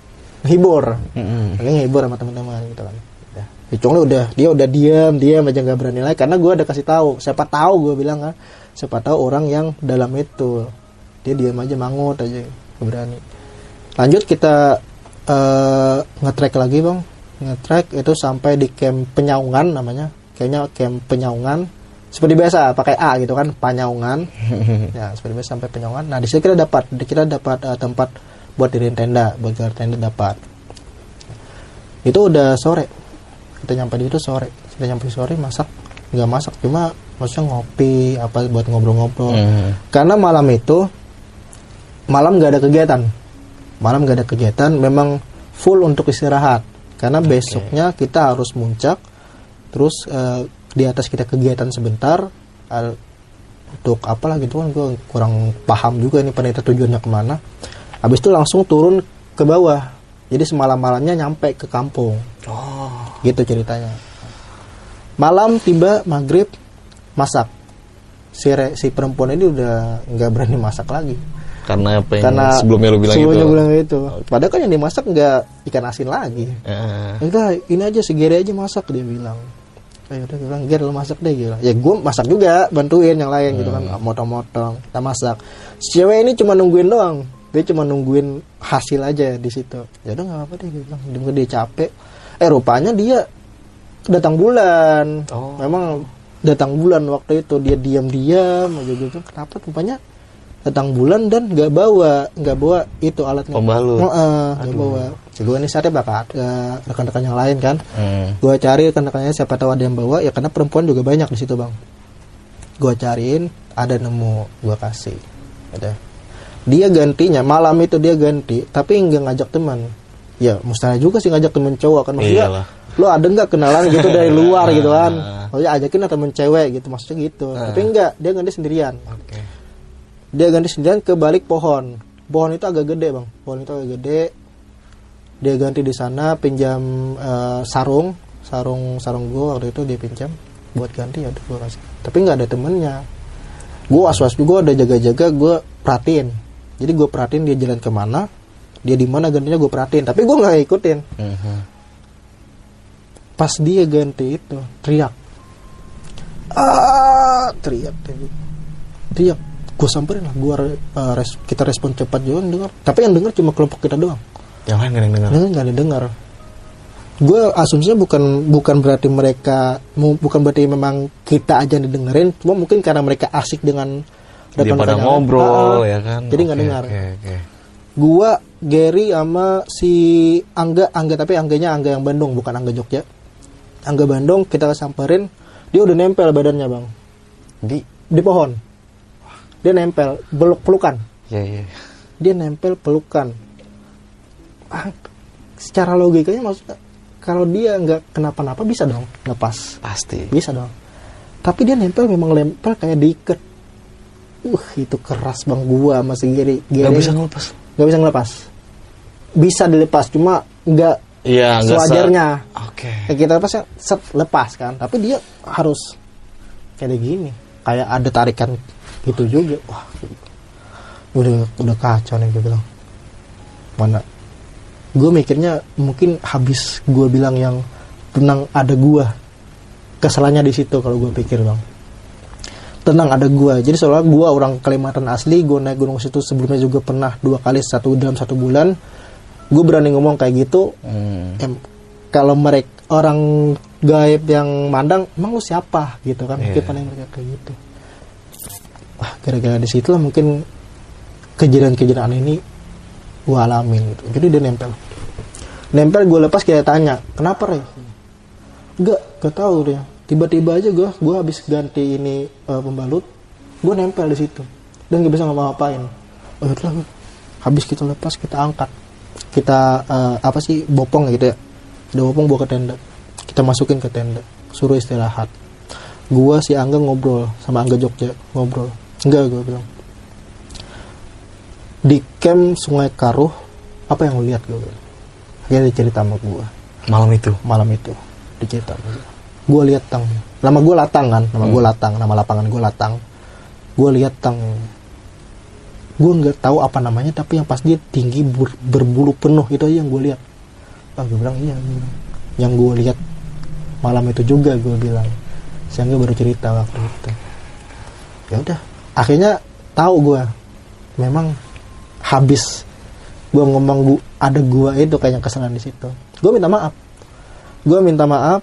hibur Mm-mm. Makanya ngehibur sama teman-teman gitu kan. Si Cong udah dia udah diam, diam aja nggak berani lagi. Karena gue udah kasih tahu. Siapa tahu gue bilang kan, siapa tahu orang yang dalam itu. Dia diam aja mangut aja nggak berani. Lanjut kita eh nge-track lagi bang, nge-track itu sampai di camp penyaungan namanya, kayaknya camp penyaungan seperti biasa pakai A gitu kan penyaungan [laughs] ya seperti biasa sampai penyaungan nah di situ kita dapat kita dapat eh, tempat buat diriin tenda buat gelar tenda dapat. Itu udah sore kita nyampe di itu sore. Kita nyampe sore masak. Nggak masak cuma maksudnya ngopi apa buat ngobrol-ngobrol. Mhm. karena malam itu malam nggak ada kegiatan. Malam nggak ada kegiatan memang full untuk istirahat. Karena besoknya kita harus muncak terus eh, di atas kita kegiatan sebentar al- untuk apalah gitu kan gue kurang paham juga ini penelitian tujuannya ke mana. Habis itu langsung turun ke bawah. Jadi semalam malamnya nyampe ke kampung Oh. gitu ceritanya. Malam tiba maghrib masak. Si re- si perempuan ini udah nggak berani masak lagi. Karena apa yang karena sebelumnya lu bilang sebelumnya itu. bilang gitu padahal kan yang dimasak nggak ikan asin lagi. Eh, Udah ini aja si Gary aja masak dia bilang. Ayo udah gue bilang lu masak deh gitu Ya gue masak juga bantuin yang lain gitu kan Motong-motong kita masak. Si cewek ini cuma nungguin doang Dia cuma nungguin hasil aja di situ. Ya udah nggak apa-apa deh bilang. Dia, dia capek Eh rupanya dia datang bulan. Oh. Memang datang bulan waktu itu. Dia diam-diam aja gitu. Kenapa rupanya datang bulan dan nggak bawa nggak bawa itu alatnya? Pembalut. Nggak bawa. Gue ini saatnya bakal ke rekan-rekan yang lain kan. Hmm. gue cari rekan-rekannya siapa tahu ada yang bawa. Ya karena perempuan juga banyak di situ bang. Gue cariin ada nemu. Gue kasih. Ada. Dia gantinya malam itu dia ganti tapi nggak ngajak teman ya mustahil juga sih ngajak temen cowok kan maksudnya Iyalah. lo ada nggak kenalan gitu dari luar gitu kan? Maksudnya ajakin temen cewek gitu maksudnya gitu. Tapi enggak dia ganti sendirian. Oke. dia ganti sendirian ke balik pohon. Pohon itu agak gede bang. Pohon itu agak gede. Dia ganti di sana pinjam eh, sarung. Sarung sarung gue waktu itu dia pinjam buat ganti ya gue kasih tapi nggak ada temennya. Gue was was juga udah jaga jaga gue perhatiin. Jadi gue perhatiin dia jalan ke mana dia di mana gantinya gue perhatiin tapi gue nggak ikutin Mhm. pas dia ganti itu teriak. Ah teriak teriak. Teriak. Gue samperin lah gue res- kita respon cepat juga dengar tapi yang dengar cuma kelompok kita doang. Yang lain gak ada yang dengar. Nggak ada dengar gue asumsinya bukan bukan berarti mereka bukan berarti memang kita aja yang didengerin cuma mungkin karena mereka asik dengan rekan-rekan. ngobrol Ah, ya kan. jadi nggak Oke, dengar oke. Gua Gary sama si Angga. Angga tapi Angganya Angga yang Bandung bukan Angga Jogja. Angga Bandung kita samperin. Dia udah nempel badannya bang. Di? Di pohon. Dia nempel peluk pelukan. Ya ya. dia nempel pelukan. Ah, secara logikanya maksudnya kalau dia nggak kenapa-napa bisa dong lepas Pasti. bisa dong. Tapi dia nempel memang nempel kayak diikat. Uh itu keras bang gua sama si Gary. Gak Gary bisa ngelepas. Nggak bisa ngelepas. Bisa dilepas cuma nggak se- sewajarnya. Oke. kayak kita lepasnya set lepas kan. Tapi dia harus kayak gini. Kayak ada tarikan gitu juga. Wah. Udah udah kacau nih gue bilang. Mana? Gue mikirnya mungkin habis gue bilang yang tenang ada gua. Kesalahannya di situ kalau gue pikir bang tenang ada gua. Jadi soalnya gua orang Kalimantan asli gue naik gunung situ sebelumnya juga pernah dua kali satu dalam satu bulan. Gue berani ngomong kayak gitu. Hmm. em, kalau mereka orang gaib yang mandang emang lu siapa? Gitu kan. Mungkin Iya. paling mereka kayak gitu. Wah gara-gara di situ lah mungkin kejadian-kejadian ini gue alamin gitu. Jadi dia nempel. Nempel gue lepas kayak tanya kenapa Rey? Enggak, gak tahu dia tiba-tiba aja gue gue habis ganti ini eh, pembalut gue nempel di situ. Dan gak bisa ngapa-ngapain. Oh yaudah habis kita lepas kita angkat. Kita eh, apa sih bopong gitu ya. Udah bopong bawa ke tenda. Kita masukin ke tenda. Suruh istirahat. Gua si Angga ngobrol sama Angga Jogja ngobrol. Enggak gue bilang. Di camp Sungai Karuh apa yang lu lihat gue bilang? Akhirnya dia cerita sama gua. Malam itu. malam itu dicerita gue lihat tang. Nama gue latang kan? Nama gue latang nama lapangan gue latang. Gue lihat tang. Gue nggak tahu apa namanya tapi yang pas dia tinggi ber- berbulu penuh itu aja yang gue lihat. Ah gue bilang iya gua bilang. yang gue lihat malam itu juga gue bilang. Sehingga baru cerita waktu itu. Ya udah akhirnya tahu gue memang habis gue ngomong gua, ada gua itu kayaknya kesalahan di situ. Gue minta maaf. Gue minta maaf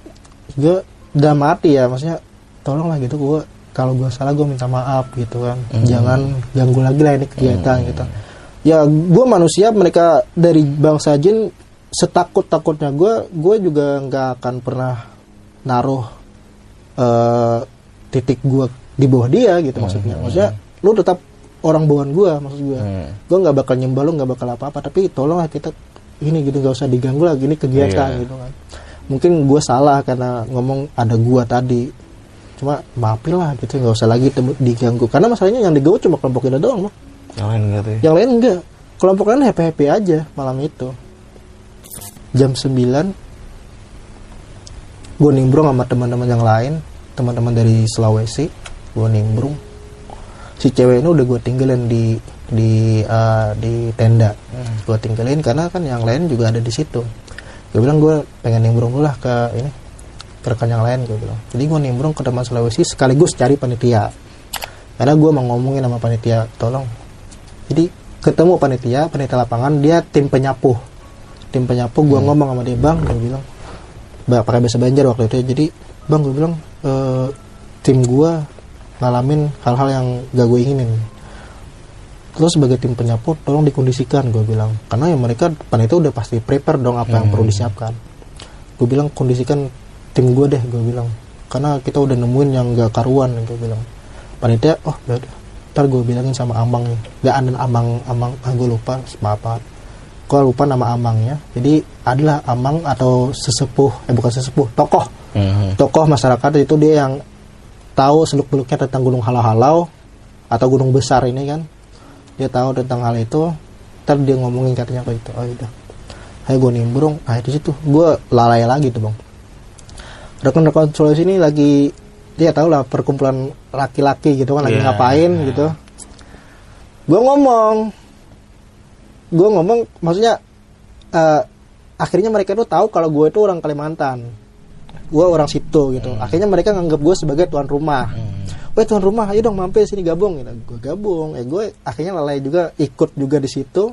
gue udah mati ya maksudnya tolonglah gitu gue kalau gue salah gue minta maaf gitu kan. Jangan ganggu lagi lah ini kegiatan gitu. Ya gue manusia mereka dari bangsa jin setakut takutnya gue gue juga nggak akan pernah naruh eh, titik gue di bawah dia gitu maksudnya. Maksudnya lu tetap orang bawaan gue maksud gue Hmm. gue nggak bakal nyembah lu nggak bakal apa apa tapi tolonglah kita ini gitu nggak usah diganggu lagi ini kegiatan Iya. gitu kan mungkin gue salah karena ngomong ada gua tadi. Cuma maafin lah gitu nggak usah lagi diganggu. Karena masalahnya yang diganggu cuma kelompok kita doang mah Yang lain enggak tuh ya? yang lain enggak kelompok lain happy happy aja malam itu. Jam 9 gue nimbrung sama teman-teman yang lain. Teman-teman dari Sulawesi gue nimbrung. Si cewek ini udah gue tinggalin di di eh, di tenda. Gue tinggalin karena kan yang lain juga ada di situ gue bilang gue pengen nimbrung dulu lah ke ini ke rekan yang lain gue bilang. Jadi gue nimbrung ke teman Sulawesi sekaligus cari panitia. Karena gue mau ngomongin sama panitia tolong. Jadi ketemu panitia panitia lapangan dia tim penyapu. Tim penyapu gue ngomong sama dia bang gue bilang. Ba- pakai bahasa Banjar waktu itu ya. jadi bang gue bilang "Eh, tim gue ngalamin hal-hal yang gak gue inginin terus sebagai tim penyapu tolong dikondisikan gue bilang. Karena ya mereka panitia udah pasti prepare dong apa yang perlu disiapkan. Gue bilang kondisikan tim gue deh gue bilang. Karena kita udah nemuin yang gak karuan gue bilang. Panitia oh ya udah. Ntar gue bilangin sama ambang nih. Gak ada ambang ambang ah, gue lupa banget. Gue lupa nama ambangnya jadi adalah ambang atau sesepuh eh bukan sesepuh tokoh. Mhm. tokoh masyarakat itu dia yang tahu seluk beluknya tentang gunung halau-halau atau gunung besar ini kan dia tahu tentang hal itu ntar dia ngomongin katanya kayak gitu oh udah ayo gue nimbrung nah di situ. Gue lalai lagi tuh bang. Rekan-rekan Sulawesi ini lagi dia tahu lah perkumpulan laki-laki gitu kan lagi Iya. ngapain gitu. Gue ngomong. Gue ngomong maksudnya eh, akhirnya mereka tuh tahu kalau gue itu orang Kalimantan. Gue orang situ gitu. Akhirnya mereka nganggap gue sebagai tuan rumah Weh tuan rumah ayo dong mampir sini gabung gitu gue gabung eh gue akhirnya lalai juga ikut juga di situ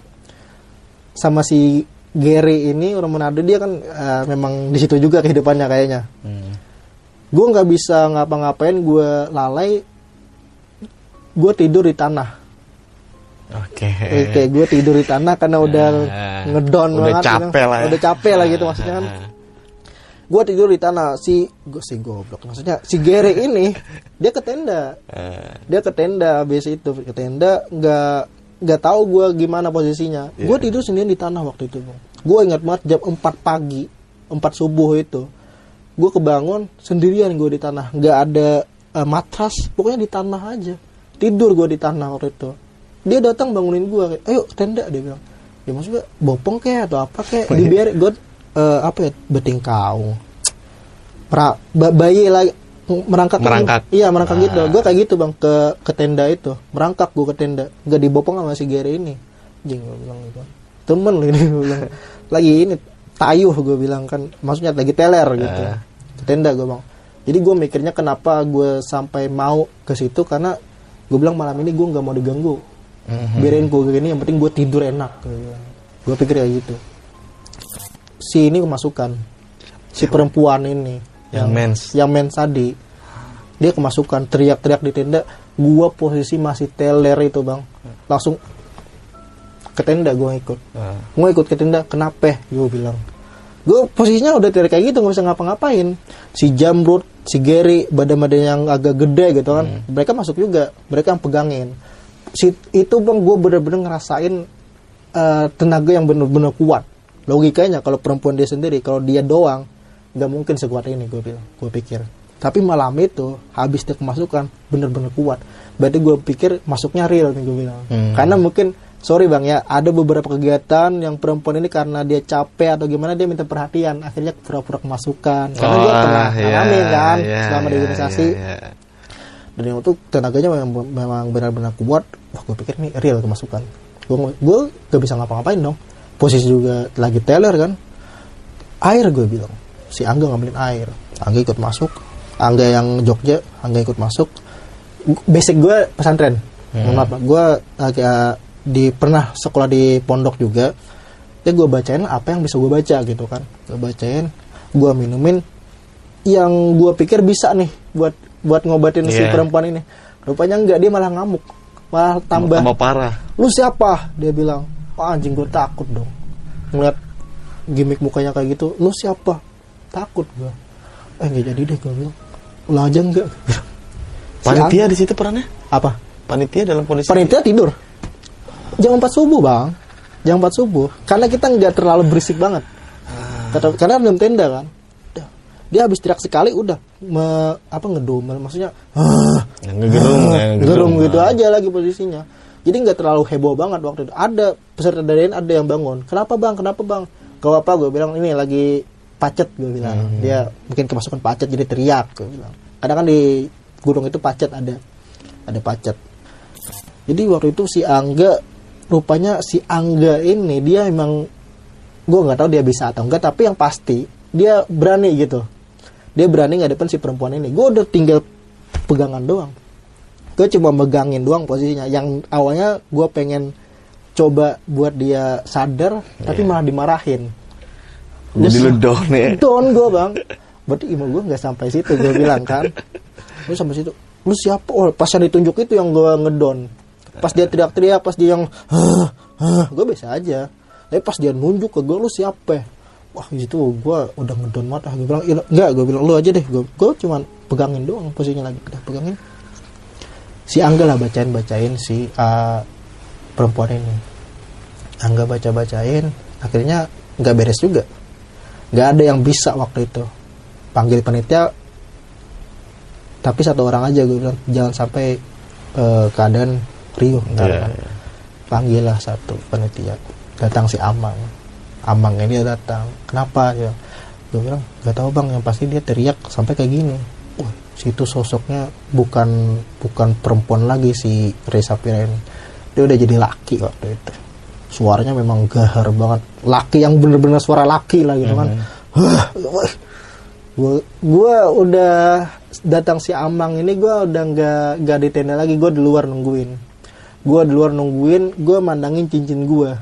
sama si Gary ini orang Manado dia kan eh, memang di situ juga kehidupannya kayaknya Hmm. gue nggak bisa ngapa-ngapain gue lalai gue tidur di tanah Oke. Eh, kayak gue tidur di tanah karena udah Ah, ngedon udah banget capek gitu. lah ya. udah capek lah gitu maksudnya kan gue tidur di tanah si gue si goblok maksudnya si Gere [laughs] ini dia ke tenda. Eh, dia ke tenda habis itu ke tenda nggak nggak tahu gue gimana posisinya. Gue tidur sendirian di tanah waktu itu gue ingat banget jam 4 pagi 4 subuh itu gue kebangun sendirian gue di tanah. Nggak ada eh, matras pokoknya di tanah aja. Tidur gue di tanah waktu itu. Dia datang bangunin gue kayak ayo tenda dia bilang. Ya maksudnya bopong kayak atau apa kayak [laughs] dibiarin. Gue eh, apa ya beting kaung. Pra, ba- bayi lagi merangkak Merangkak. iya merangkak gitu. Gue kayak gitu bang ke ke tenda itu. Merangkak gue ke tenda. Nggak dibopong sama si Gere ini. Jing gue bilang gitu. Temen lu ini [laughs] gue bilang. Lagi ini tayuh gue bilang kan. Maksudnya lagi teler gitu. Ke tenda gue bang. Jadi gue mikirnya kenapa gue sampai mau ke situ? Karena gue bilang malam ini gue nggak mau diganggu. Biarin gue gini yang penting gue tidur enak gue pikir kayak gitu si ini kemasukan. Si perempuan ini. Yang mens. yang mens tadi. Dia kemasukan teriak-teriak di tenda. Gua posisi masih teler itu bang. Langsung ke tenda gua ikut. Ah. gua ikut ke tenda kenapa? Gua bilang. Gua posisinya udah teriak kayak gitu nggak bisa ngapa-ngapain. Si Jamrut si Gary badan-badan yang agak gede gitu kan. Mereka masuk juga mereka yang pegangin. Si, itu bang gue bener-bener ngerasain eh, tenaga yang bener-bener kuat logikanya kalau perempuan dia sendiri kalau dia doang nggak mungkin sekuat ini gue bilang gue pikir. Tapi malam itu habis dia kemasukan bener-bener kuat. Berarti gue pikir masuknya real nih gue bilang. Hmm. karena mungkin sorry bang ya ada beberapa kegiatan yang perempuan ini karena dia capek atau gimana dia minta perhatian. Akhirnya pura-pura kemasukan. Karena gue pernah iya, ngalamin kan iya, selama di iya, organisasi. iya, iya. dan yang itu tenaganya memang, memang benar-benar kuat. Wah gue pikir ini real kemasukan. Gue gue gak bisa ngapa-ngapain dong posisi juga lagi teller kan air gue bilang. Si Angga ngambilin air. Angga ikut masuk. Angga yang Jogja Angga ikut masuk. Basic gue pesantren. Mohon maaf gue agak di pernah sekolah di pondok juga. Ya gue bacain apa yang bisa gue baca gitu kan. Gue bacain gue minumin. Yang gue pikir bisa nih buat buat ngobatin si Iya. perempuan ini. Rupanya enggak dia malah ngamuk. Malah tambah. Tambah parah. Lu siapa? Dia bilang Wah, anjing gue takut dong. Ngeliat gimmick mukanya kayak gitu lu siapa? Takut gue eh nggak jadi deh gue bilang. Ulah aja enggak [laughs] panitia di situ perannya? Apa? Panitia dalam kondisi panitia tidur. Jam 4 subuh bang. Jam 4 subuh. Karena kita nggak terlalu berisik banget. Kata- karena belum tenda kan. Dia habis teriak sekali udah. Me, apa ngedum maksudnya [laughs] "Ah, ngegerung ya, gerung gitu aja lagi posisinya jadi nggak terlalu heboh banget waktu itu. Ada peserta dari lain ada yang bangun. Kenapa bang? Kenapa bang? Kau apa gue bilang ini lagi pacet gue bilang. Dia mungkin kemasukan pacet jadi teriak gue bilang. Kadang kan di gunung itu pacet ada ada pacet. Jadi waktu itu si Angga rupanya si Angga ini dia emang gue nggak tahu dia bisa atau enggak tapi yang pasti dia berani gitu. Dia berani ngadepin si perempuan ini. Gue udah tinggal pegangan doang gue cuma megangin doang posisinya. Yang awalnya gue pengen coba buat dia sadar tapi malah dimarahin. Jadi lu down ya? down gue bang. Berarti ilmu gue nggak sampai situ gue bilang kan. Lu sampai situ. Lu siapa? Oh pas yang ditunjuk itu yang gue ngedon pas dia teriak-teriak pas dia yang gue biasa aja. Tapi pas dia nunjuk ke gue lu siapa? Wah itu gue udah ngedon mata gue bilang "Ih, enggak gue bilang lu aja deh. Gue gue cuman pegangin doang posisinya lagi. Udah pegangin si Angga lah bacain bacain si uh, perempuan ini. Angga baca bacain akhirnya nggak beres juga. Nggak ada yang bisa waktu itu. Panggil panitia tapi satu orang aja gue bilang jangan sampai eh, keadaan riuh ntar Iya, kan. iya. panggil lah satu panitia. Datang si Amang. Amang ini datang. Kenapa? Ya gue bilang nggak tahu bang. Yang pasti dia teriak sampai kayak gini situ sosoknya bukan bukan perempuan lagi si Reza Piren dia udah jadi laki waktu itu. Suaranya memang gahar banget. Laki yang bener-bener suara laki lah gitu kan. Gue gue udah datang si Amang ini gue udah nggak nggak di tenda lagi. Gue di luar nungguin. Gue di luar nungguin gue mandangin cincin gue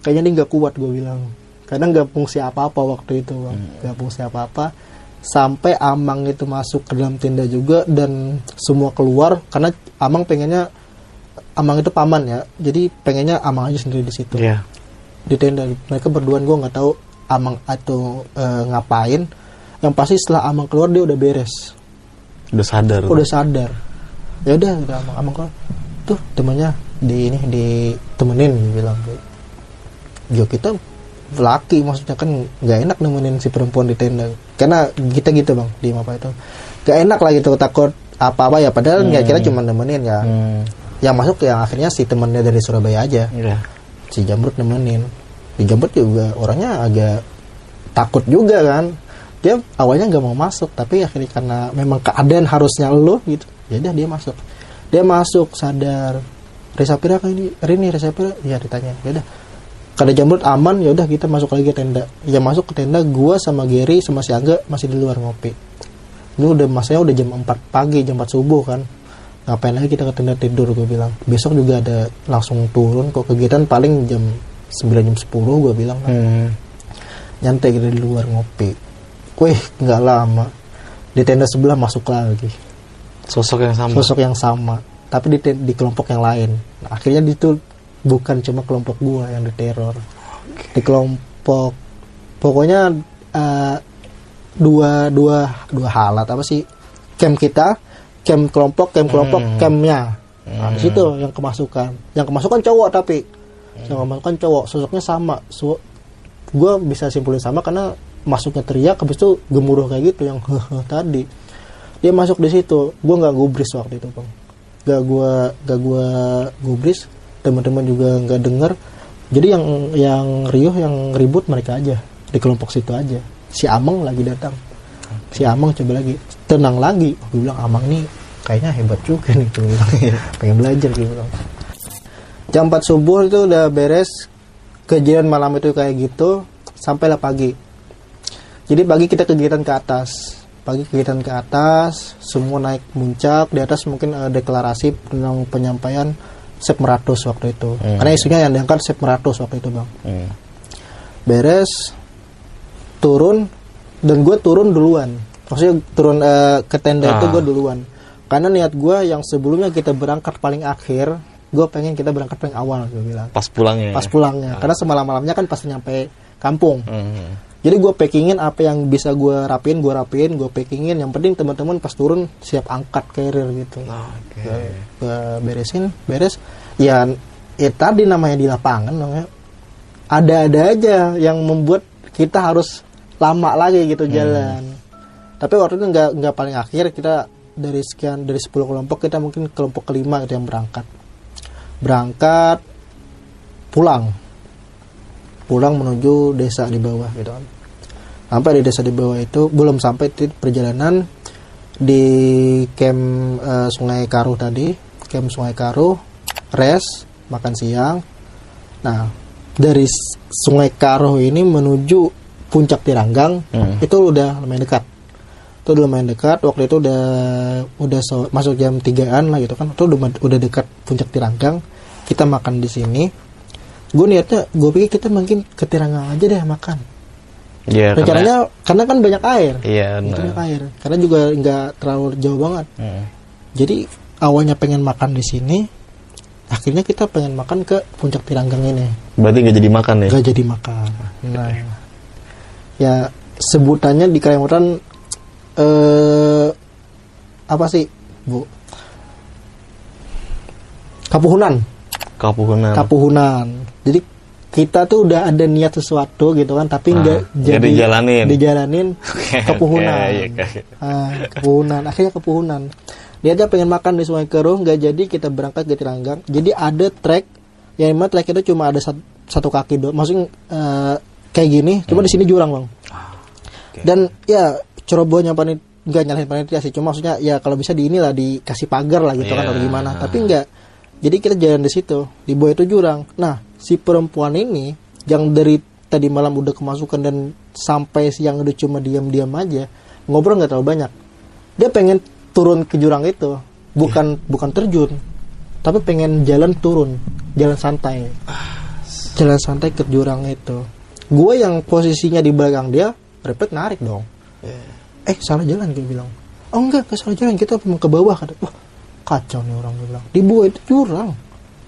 kayaknya dia nggak kuat gue bilang. Karena nggak fungsi apa apa waktu itu bang. Nggak fungsi apa apa sampai Amang itu masuk ke dalam tenda juga dan semua keluar karena Amang pengennya Amang itu paman ya jadi pengennya Amang aja sendiri di situ. Iya. di tenda. Mereka berdua gue nggak tahu Amang atau eh, ngapain. Yang pasti setelah Amang keluar dia udah beres. Udah sadar. Udah sadar. Ya udah udah Amang. Amang keluar. Tuh temennya di ini ditemenin dia bilang. Yo kita laki maksudnya kan nggak enak nemenin si perempuan di tenda karena kita gitu bang di apa itu. Gak enak lah gitu takut apa apa ya. Padahal nggak kira cuma nemenin ya. Hmm, yang masuk yang akhirnya si temennya dari Surabaya aja. Iya. si Jamrut nemenin. Si Jamrut juga orangnya agak takut juga kan. Dia awalnya nggak mau masuk tapi akhirnya karena memang keadaan harusnya lo gitu ya udah dia masuk. Dia masuk sadar. Reza Pira kan ini? Rini Reza Pira? Ya ditanya. Ya udah kada Jamrut aman. Ya udah kita masuk lagi ke tenda. Ya masuk ke tenda gua sama Gary sama si Angga masih di luar ngopi. Ini udah masanya udah jam 4 pagi jam 4 subuh kan. Ngapain lagi kita ke tenda tidur gue bilang. Besok juga ada langsung turun kok. Kegiatan paling jam 9 jam 10 gue bilang kan. Hmm. nyantai kita di luar ngopi. Wih nggak lama. Di tenda sebelah masuk lagi. Sosok yang sama. Sosok yang sama. Tapi di di kelompok yang lain. Nah, akhirnya itu bukan cuma kelompok gua yang diteror. Di kelompok pokoknya eh, dua dua dua halat apa sih? Camp kita camp kelompok camp kelompok Hmm. campnya. Nah di situ yang kemasukan. Yang kemasukan cowok tapi. Yang kemasukan cowok sosoknya sama. So, gue bisa simpulin sama karena masuknya teriak habis itu gemuruh kayak gitu yang [laughs] tadi. Dia masuk di situ. Gue nggak gubris waktu itu bang. Gak gue gak gue gubris teman-teman juga nggak denger jadi yang yang riuh yang ribut mereka aja. Di kelompok situ aja. Si Amang lagi datang. Si Amang coba lagi tenang lagi. Gue bilang Amang nih kayaknya hebat juga nih. Tuh pengen belajar gitu bilang. Jam 4 subuh itu udah beres. Kejadian malam itu kayak gitu. Sampailah pagi. Jadi pagi kita kegiatan ke atas. Pagi kegiatan ke atas semua naik puncak. Di atas mungkin eh, deklarasi tentang penyampaian Sep Meratus waktu itu. Karena isunya yang diangkat Sep Meratus waktu itu bang. Hmm. beres turun dan gue turun duluan. Maksudnya turun eh, ke tenda itu Ah. gue duluan. Karena niat gue yang sebelumnya kita berangkat paling akhir gue pengen kita berangkat paling awal gue bilang. Pas pulangnya. pas pulangnya. Karena semalam malamnya kan pas nyampe kampung. Hmm. Jadi gue packingin apa yang bisa gue rapiin gue rapiin gue packingin. Yang penting teman-teman pas turun siap angkat carrier gitu. Oke. gue beresin beres. Ya ya tadi namanya di lapangan namanya. Ada-ada aja yang membuat kita harus lama lagi gitu jalan. Tapi waktu itu nggak nggak paling akhir kita dari sekian dari 10 kelompok kita mungkin kelompok kelima itu yang berangkat. Berangkat pulang pulang menuju desa di bawah gitu kan. Sampai di desa di bawah itu belum sampai di perjalanan di camp eh, Sungai Karuh tadi. Camp Sungai Karuh rest makan siang. Nah dari Sungai Karuh ini menuju puncak Tiranggang Hmm. itu udah lumayan dekat. Itu udah lumayan dekat waktu itu udah udah so- masuk jam 3an lah gitu kan. Itu udah udah dekat puncak Tiranggang. Kita makan di sini gue niatnya gue pikir kita mungkin ke Tiranggang aja deh makan Iya. karena- rencananya karena kan banyak air Iya. nah. banyak air karena juga nggak terlalu jauh banget Hmm. jadi awalnya pengen makan di sini akhirnya kita pengen makan ke puncak Tiranggang ini Berarti gak jadi makan ya? nggak jadi makan nah ya sebutannya di Kalimantan eh apa sih bu kapuhunan Kapuhunan. kapuhunan jadi kita tuh udah ada niat sesuatu gitu kan tapi nggak Ah, jadi dijalanin. dijalanin [laughs] kepuhunan Oke, iya, oke. Ah, kepuhunan akhirnya kepuhunan. Dia aja pengen makan di Sungai Keruh nggak jadi kita berangkat ke Tiranggang jadi ada trek yang memang trek itu cuma ada satu, satu kaki doang. Maksudnya eh, kayak gini cuma di sini jurang bang. Dan ya cerobohnya panitia nggak nyalahin panitia sih cuma maksudnya ya kalau bisa di inilah dikasih pagar lah gitu kan Iya. atau gimana. Tapi nggak jadi kita jalan di situ. Di bawah itu jurang. Nah si perempuan ini yang dari tadi malam udah kemasukan dan sampai siang udah cuma diam-diam aja ngobrol nggak terlalu banyak. Dia pengen turun ke jurang itu bukan bukan terjun tapi pengen jalan turun jalan santai. Jalan santai ke jurang itu. Gue yang posisinya di belakang dia refleks narik dong. Eh salah jalan gue bilang. Oh enggak ke salah jalan kita memang ke bawah kata. Wah kacau nih orang gue bilang. Di bawah itu jurang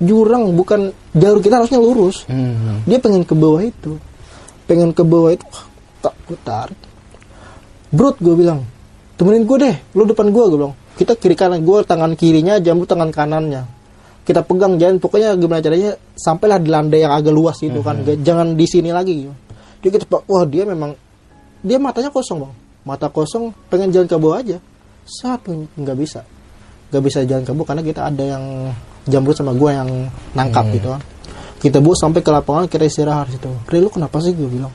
jurang bukan jalur kita harusnya lurus. Hmm. dia pengen ke bawah itu. Pengen ke bawah itu wah, tak gue tarik brut gue bilang temenin gue deh lu depan gue gue bilang. Kita kiri kanan gue tangan kirinya jambu tangan kanannya. Kita pegang jalan pokoknya gimana caranya sampailah di landai yang agak luas itu kan. Gak- jangan di sini lagi. Gitu. dia kita wah dia memang dia matanya kosong bang. Mata kosong pengen jalan ke bawah aja. Satu nggak bisa. Nggak bisa jalan ke bawah karena kita ada yang jamrut sama gue yang nangkap gitu. Kan kita bawa sampai ke lapangan kita istirahat situ. Ri lu kenapa sih? gue bilang.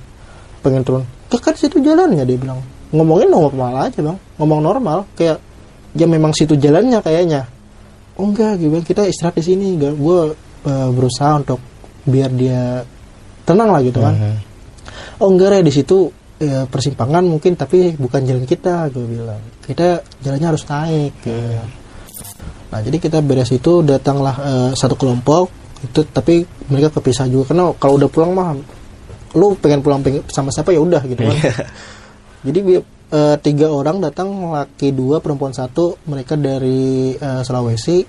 Pengen turun. "Ya kan situ jalannya dia bilang. Ngomongin normal aja bang. Ngomong normal kayak ya memang situ jalannya kayaknya. Oh enggak gue bilang. Kita istirahat di sini. Gue uh, berusaha untuk biar dia tenang lah gitu kan. Oh enggak Re, di situ ya, persimpangan mungkin tapi bukan jalan kita gue bilang. Kita jalannya harus naik gitu. Nah jadi kita beres itu datanglah eh, satu kelompok itu tapi mereka kepisah juga. Karena kalau udah pulang mah lu pengen pulang pengen sama siapa ya udah gitu kan. Jadi bi- eh, tiga orang datang laki dua perempuan satu mereka dari eh, Sulawesi.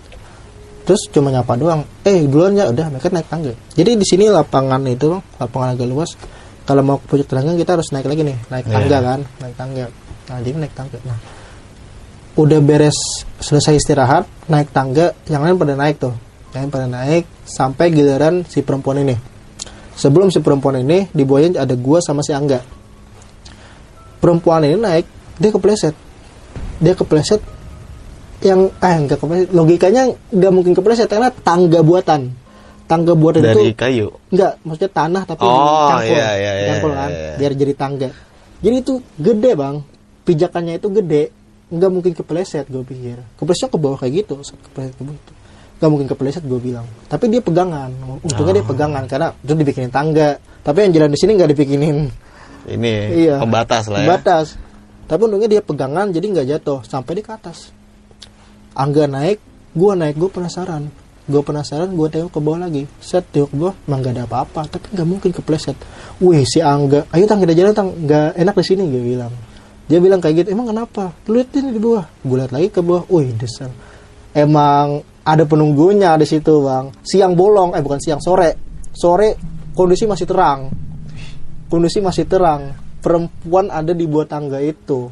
Terus cuma nyapa doang eh duluan ya udah mereka naik tangga. Jadi di sini lapangan itu lapangan agak luas. Kalau mau ke puncak terangga kita harus naik lagi nih naik tangga kan naik tangga. Nah jadi naik tangga. Nah udah beres selesai istirahat naik tangga yang lain pada naik tuh yang lain pada naik sampai giliran si perempuan ini sebelum si perempuan ini di buaya ada gua sama si Angga perempuan ini naik dia kepleset dia kepleset yang eh enggak kepleset logikanya nggak mungkin kepleset karena tangga buatan tangga buatan itu Dari kayu. Enggak, maksudnya tanah tapi Oh, dicangkul. iya, iya, iya, Dicangkul kan, iya, iya. biar jadi tangga. Jadi itu gede bang, pijakannya itu gede, nggak mungkin kepleset gue pikir. Keplesetnya ke bawah kayak gitu, set kepleset ke bawah itu. Nggak mungkin kepleset gue bilang. Tapi dia pegangan, untungnya dia Oh. pegangan karena itu dibikinin tangga. Tapi yang jalan di sini nggak dibikinin Ini Iya. pembatas lah ya. batas. Tapi untungnya dia pegangan jadi nggak jatuh sampai di ke atas. Angga naik, gua naik, gue penasaran. Gue penasaran, gue tengok ke bawah lagi. Set tengok ke bawah, emang gak ada apa-apa. Tapi nggak mungkin kepleset. Wih si Angga, ayo tang kita jalan tang, nggak enak di sini gue bilang. Dia bilang kayak gitu, emang kenapa? Lihat ini di bawah. Gue lihat lagi ke bawah, wih desang. Emang ada penunggunya di situ bang. Siang bolong, eh bukan siang sore. Sore kondisi masih terang kondisi masih terang perempuan ada di bawah tangga itu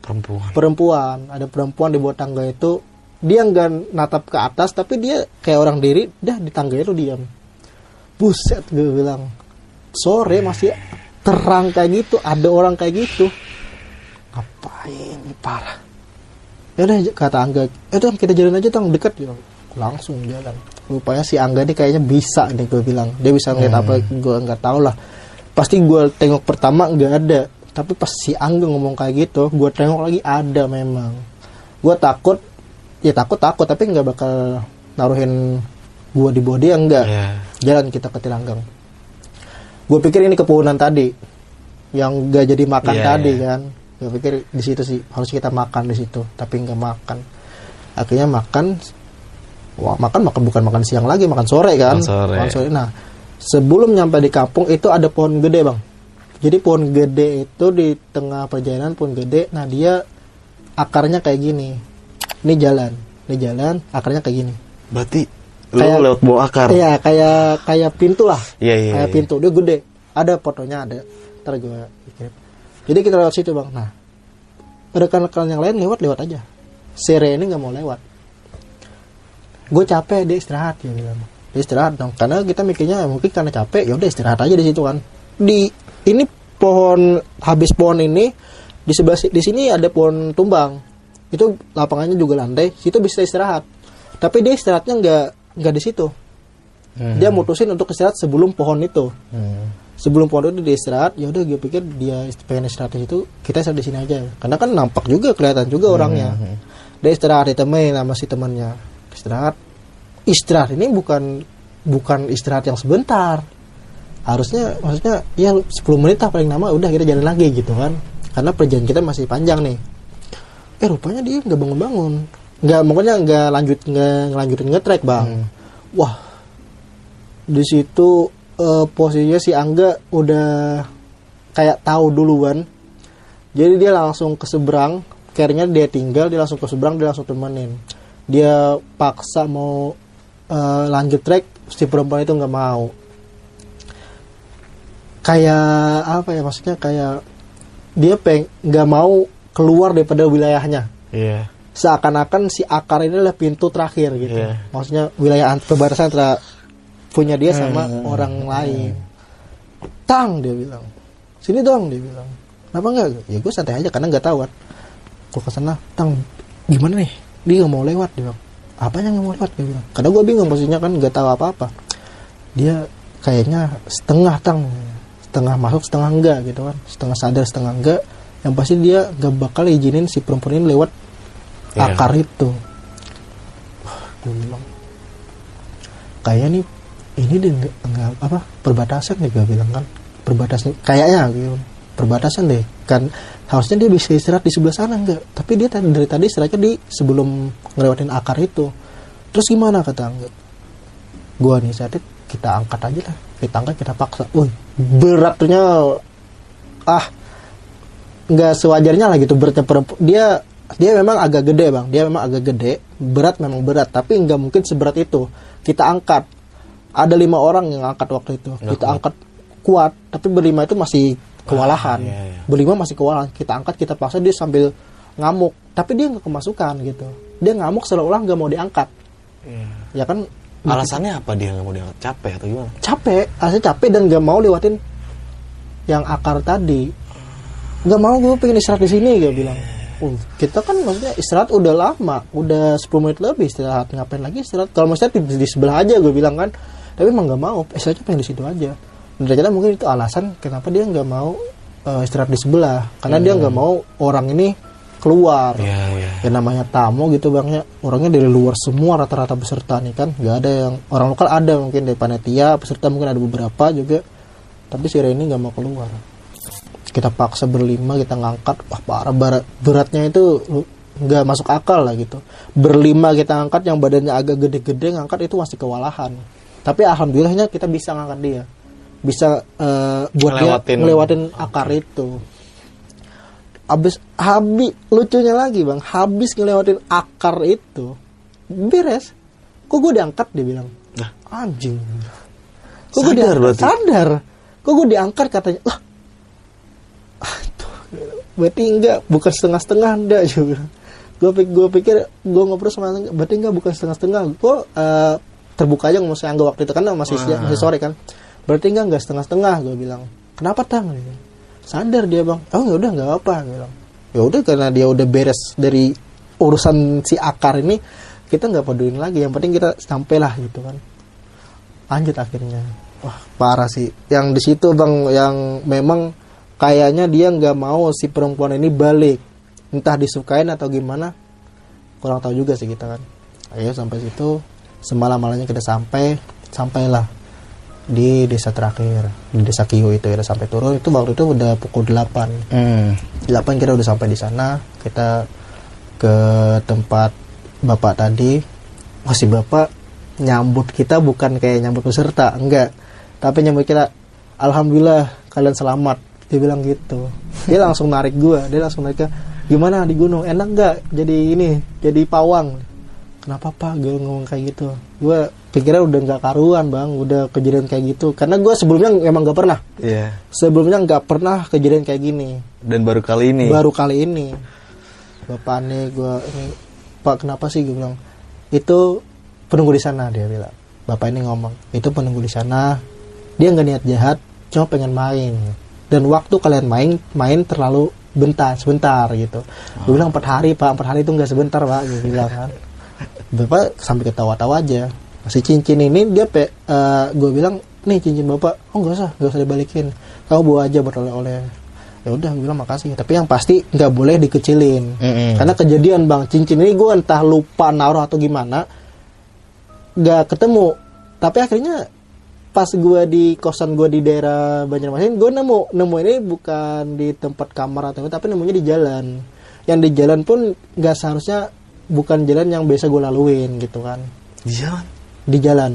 Perempuan. perempuan ada perempuan di bawah tangga itu dia nggak natap ke atas tapi dia kayak orang diri dah di tangga itu diam buset gue bilang sore masih terang kayak gitu ada orang kayak gitu parah. Ya udah kata Angga eh tuh kita jalan aja tang dekat ya langsung jalan. Rupanya si Angga ini kayaknya bisa nih gue bilang. Dia bisa ngeliat apa gue nggak tahu lah. Pasti gue tengok pertama nggak ada. Tapi pas si Angga ngomong kayak gitu gue tengok lagi ada memang. Gue takut ya takut takut tapi nggak bakal naruhin gue di bawah dia enggak Iya. jalan kita ke Tiranggang gue pikir ini kepunan tadi yang gak jadi makan Iya, tadi iya. kan gue pikir di situ sih harus kita makan di situ tapi nggak makan akhirnya makan wah makan makan bukan makan siang lagi makan sore kan Makan sore. nah sebelum nyampe di kampung itu ada pohon gede bang jadi pohon gede itu di tengah perjalanan pohon gede nah dia akarnya kayak gini ini jalan ini jalan akarnya kayak gini Berarti lu Kayak- lewat bawah akar. Iya, kayak kayak pintu lah. Iya, iya, Kayak iya. pintu. Dia gede. Ada fotonya ada. Ntar gue. Jadi kita lewat situ bang. Nah, rekan-rekan yang lain lewat lewat aja. Sere ini nggak mau lewat. Gue capek dia istirahat ya bilang. Dia istirahat dong. Karena kita mikirnya ya mungkin karena capek ya udah istirahat aja di situ kan. Di ini pohon habis pohon ini di sebelah di sini ada pohon tumbang. Itu lapangannya juga landai. Situ bisa istirahat. Tapi dia istirahatnya nggak nggak di situ Hmm. dia mutusin untuk istirahat sebelum pohon itu Hmm. Sebelum pohon itu dia istirahat ya udah gue pikir dia pengen istirahat di situ kita istirahat di sini aja. Karena kan nampak juga kelihatan juga orangnya. dia istirahat ditemenin sama si temannya. Istirahat. Istirahat ini bukan bukan istirahat yang sebentar. Harusnya maksudnya ya 10 menit lah paling lama udah kita jalan lagi gitu kan. Karena perjalanan kita masih panjang nih. Eh rupanya dia nggak bangun-bangun. Nggak pokoknya nggak lanjut nggak ngelanjutin ngetrek bang. Wah. Di situ eh, posisinya si Angga udah kayak tahu duluan jadi dia langsung ke seberang akhirnya dia tinggal dia langsung ke seberang dia langsung temenin dia paksa mau eh, lanjut trek si perempuan itu nggak mau kayak apa ya maksudnya kayak dia peng nggak mau keluar daripada wilayahnya Iya. seakan-akan si akar ini adalah pintu terakhir gitu. Iya. Maksudnya wilayah perbatasan antara punya dia sama orang lain. Tang dia bilang. Sini dong dia bilang. Kenapa enggak? Ya gue santai aja karena nggak tahu kan. Gue ke sana, Tang, gimana nih? Dia nggak mau lewat dia bilang. Apanya nggak mau lewat dia bilang. Karena gue bingung posisinya kan nggak tahu apa-apa. Dia kayaknya setengah tang, setengah masuk setengah enggak gitu kan, setengah sadar setengah enggak. Yang pasti dia nggak bakal izinin si perempuan ini lewat Iya. akar itu gue bilang kayak nih ini deh nggak nggak apa perbatasan gue bilang kan? Perbatasan kayaknya gitu perbatasan deh. Kan harusnya dia bisa istirahat di sebelah sana enggak tapi dia tadi dari tadi istirahatnya di sebelum ngelewatin akar itu. Terus gimana kata enggak gua nih saat kita angkat aja lah. Kita angkat kita paksa. Woi beratnya ah nggak sewajarnya lah gitu beratnya dia dia memang agak gede bang. Dia memang agak gede. Berat memang berat tapi nggak mungkin seberat itu. Kita angkat ada lima orang yang angkat waktu itu. Kita angkat kuat tapi berlima itu masih kewalahan. Iya, iya. berlima masih kewalahan. Kita angkat kita paksa dia sambil ngamuk. Tapi dia nggak kemasukan gitu. Dia ngamuk seolah-olah nggak mau diangkat. Ya kan? Alasannya apa dia nggak mau diangkat? Capek atau gimana? capek. Asli capek dan nggak mau lewatin yang akar tadi. Nggak mau gue pengen istirahat di sini gue bilang. Uh, kita kan maksudnya istirahat udah lama. Udah 10 menit lebih istirahat. Ngapain lagi istirahat? Kalau istirahat di, di sebelah aja gue bilang kan tapi emang nggak mau istirahatnya pengen di situ aja. Dan ternyata mungkin itu alasan kenapa dia nggak mau eh, istirahat di sebelah. Karena dia nggak mau orang ini keluar. Iya, iya. ya namanya tamu gitu bang ya. Orangnya dari luar semua rata-rata peserta nih kan. Nggak ada yang orang lokal ada mungkin dari panitia peserta mungkin ada beberapa juga. Tapi si Reni nggak mau keluar. Kita paksa berlima kita ngangkat. Wah parah berat, beratnya itu nggak masuk akal lah gitu. Berlima kita ngangkat yang badannya agak gede-gede ngangkat itu masih kewalahan tapi alhamdulillahnya kita bisa ngangkat dia. Bisa eh, buat Ngelewatin. dia ngelewatin. akar itu. Habis habis lucunya lagi bang. Habis ngelewatin akar itu beres. Kok gue diangkat dia bilang. Nah. anjing. Kok gue diangkat? berarti? sadar. Kok gue diangkat katanya. Lah. Berarti enggak. Bukan setengah-setengah enggak gue pikir gue pikir gue ngobrol sama berarti enggak bukan setengah-setengah. Gue eh, terbuka aja ngomong sama Angga waktu itu kan masih masih sore kan. Berarti enggak enggak setengah-setengah gue bilang. Kenapa tang? Sadar dia bang. Oh ya udah nggak apa dia bilang. Ya udah karena dia udah beres dari urusan si akar ini kita nggak pedulin lagi. Yang penting kita sampailah gitu kan. Lanjut akhirnya. Wah parah sih. Yang di situ bang yang memang kayaknya dia nggak mau si perempuan ini balik. Entah disukain atau gimana kurang tahu juga sih kita kan. Ayo sampai situ semalam malamnya kita sampai sampailah di desa terakhir di desa Kiyo itu ya sampai turun. Itu waktu itu udah pukul 8 Hmm. 8 kita udah sampai di sana. Kita ke tempat bapak tadi. Masih bapak nyambut kita bukan kayak nyambut peserta enggak. Tapi nyambut kita alhamdulillah kalian selamat. Dia bilang gitu. Dia langsung narik gua. Dia langsung narik gimana di gunung? Enak nggak jadi ini jadi pawang kenapa pak gue ngomong kayak gitu? Gue pikirnya udah nggak karuan bang. Udah kejadian kayak gitu. Karena gue sebelumnya emang nggak pernah. Iya. sebelumnya nggak pernah kejadian kayak gini. Dan baru kali ini. baru kali ini. Bapak nih gue ini pak kenapa sih? Gue bilang itu penunggu di sana dia bilang. Bapak ini ngomong itu penunggu di sana. Dia nggak niat jahat cuma pengen main. Dan waktu kalian main main terlalu bentar sebentar gitu. Gue bilang empat hari pak. Empat hari itu nggak sebentar pak gue bilang kan bapak sampai ketawa-tawa aja. Masih cincin ini dia pe gue bilang nih cincin bapak. Oh nggak usah nggak usah dibalikin. Kamu bawa aja buat oleh-oleh ya udah gue bilang makasih. Tapi yang pasti nggak boleh dikecilin. Mm-mm. karena kejadian bang cincin ini gue entah lupa naruh atau gimana nggak ketemu. Tapi akhirnya pas gue di kosan gue di daerah Banjarmasin gue nemu. Nemu ini bukan di tempat kamar atau apa, tapi nemunya di jalan. Yang di jalan pun nggak seharusnya bukan jalan yang biasa gue laluin gitu kan Di jalan. di jalan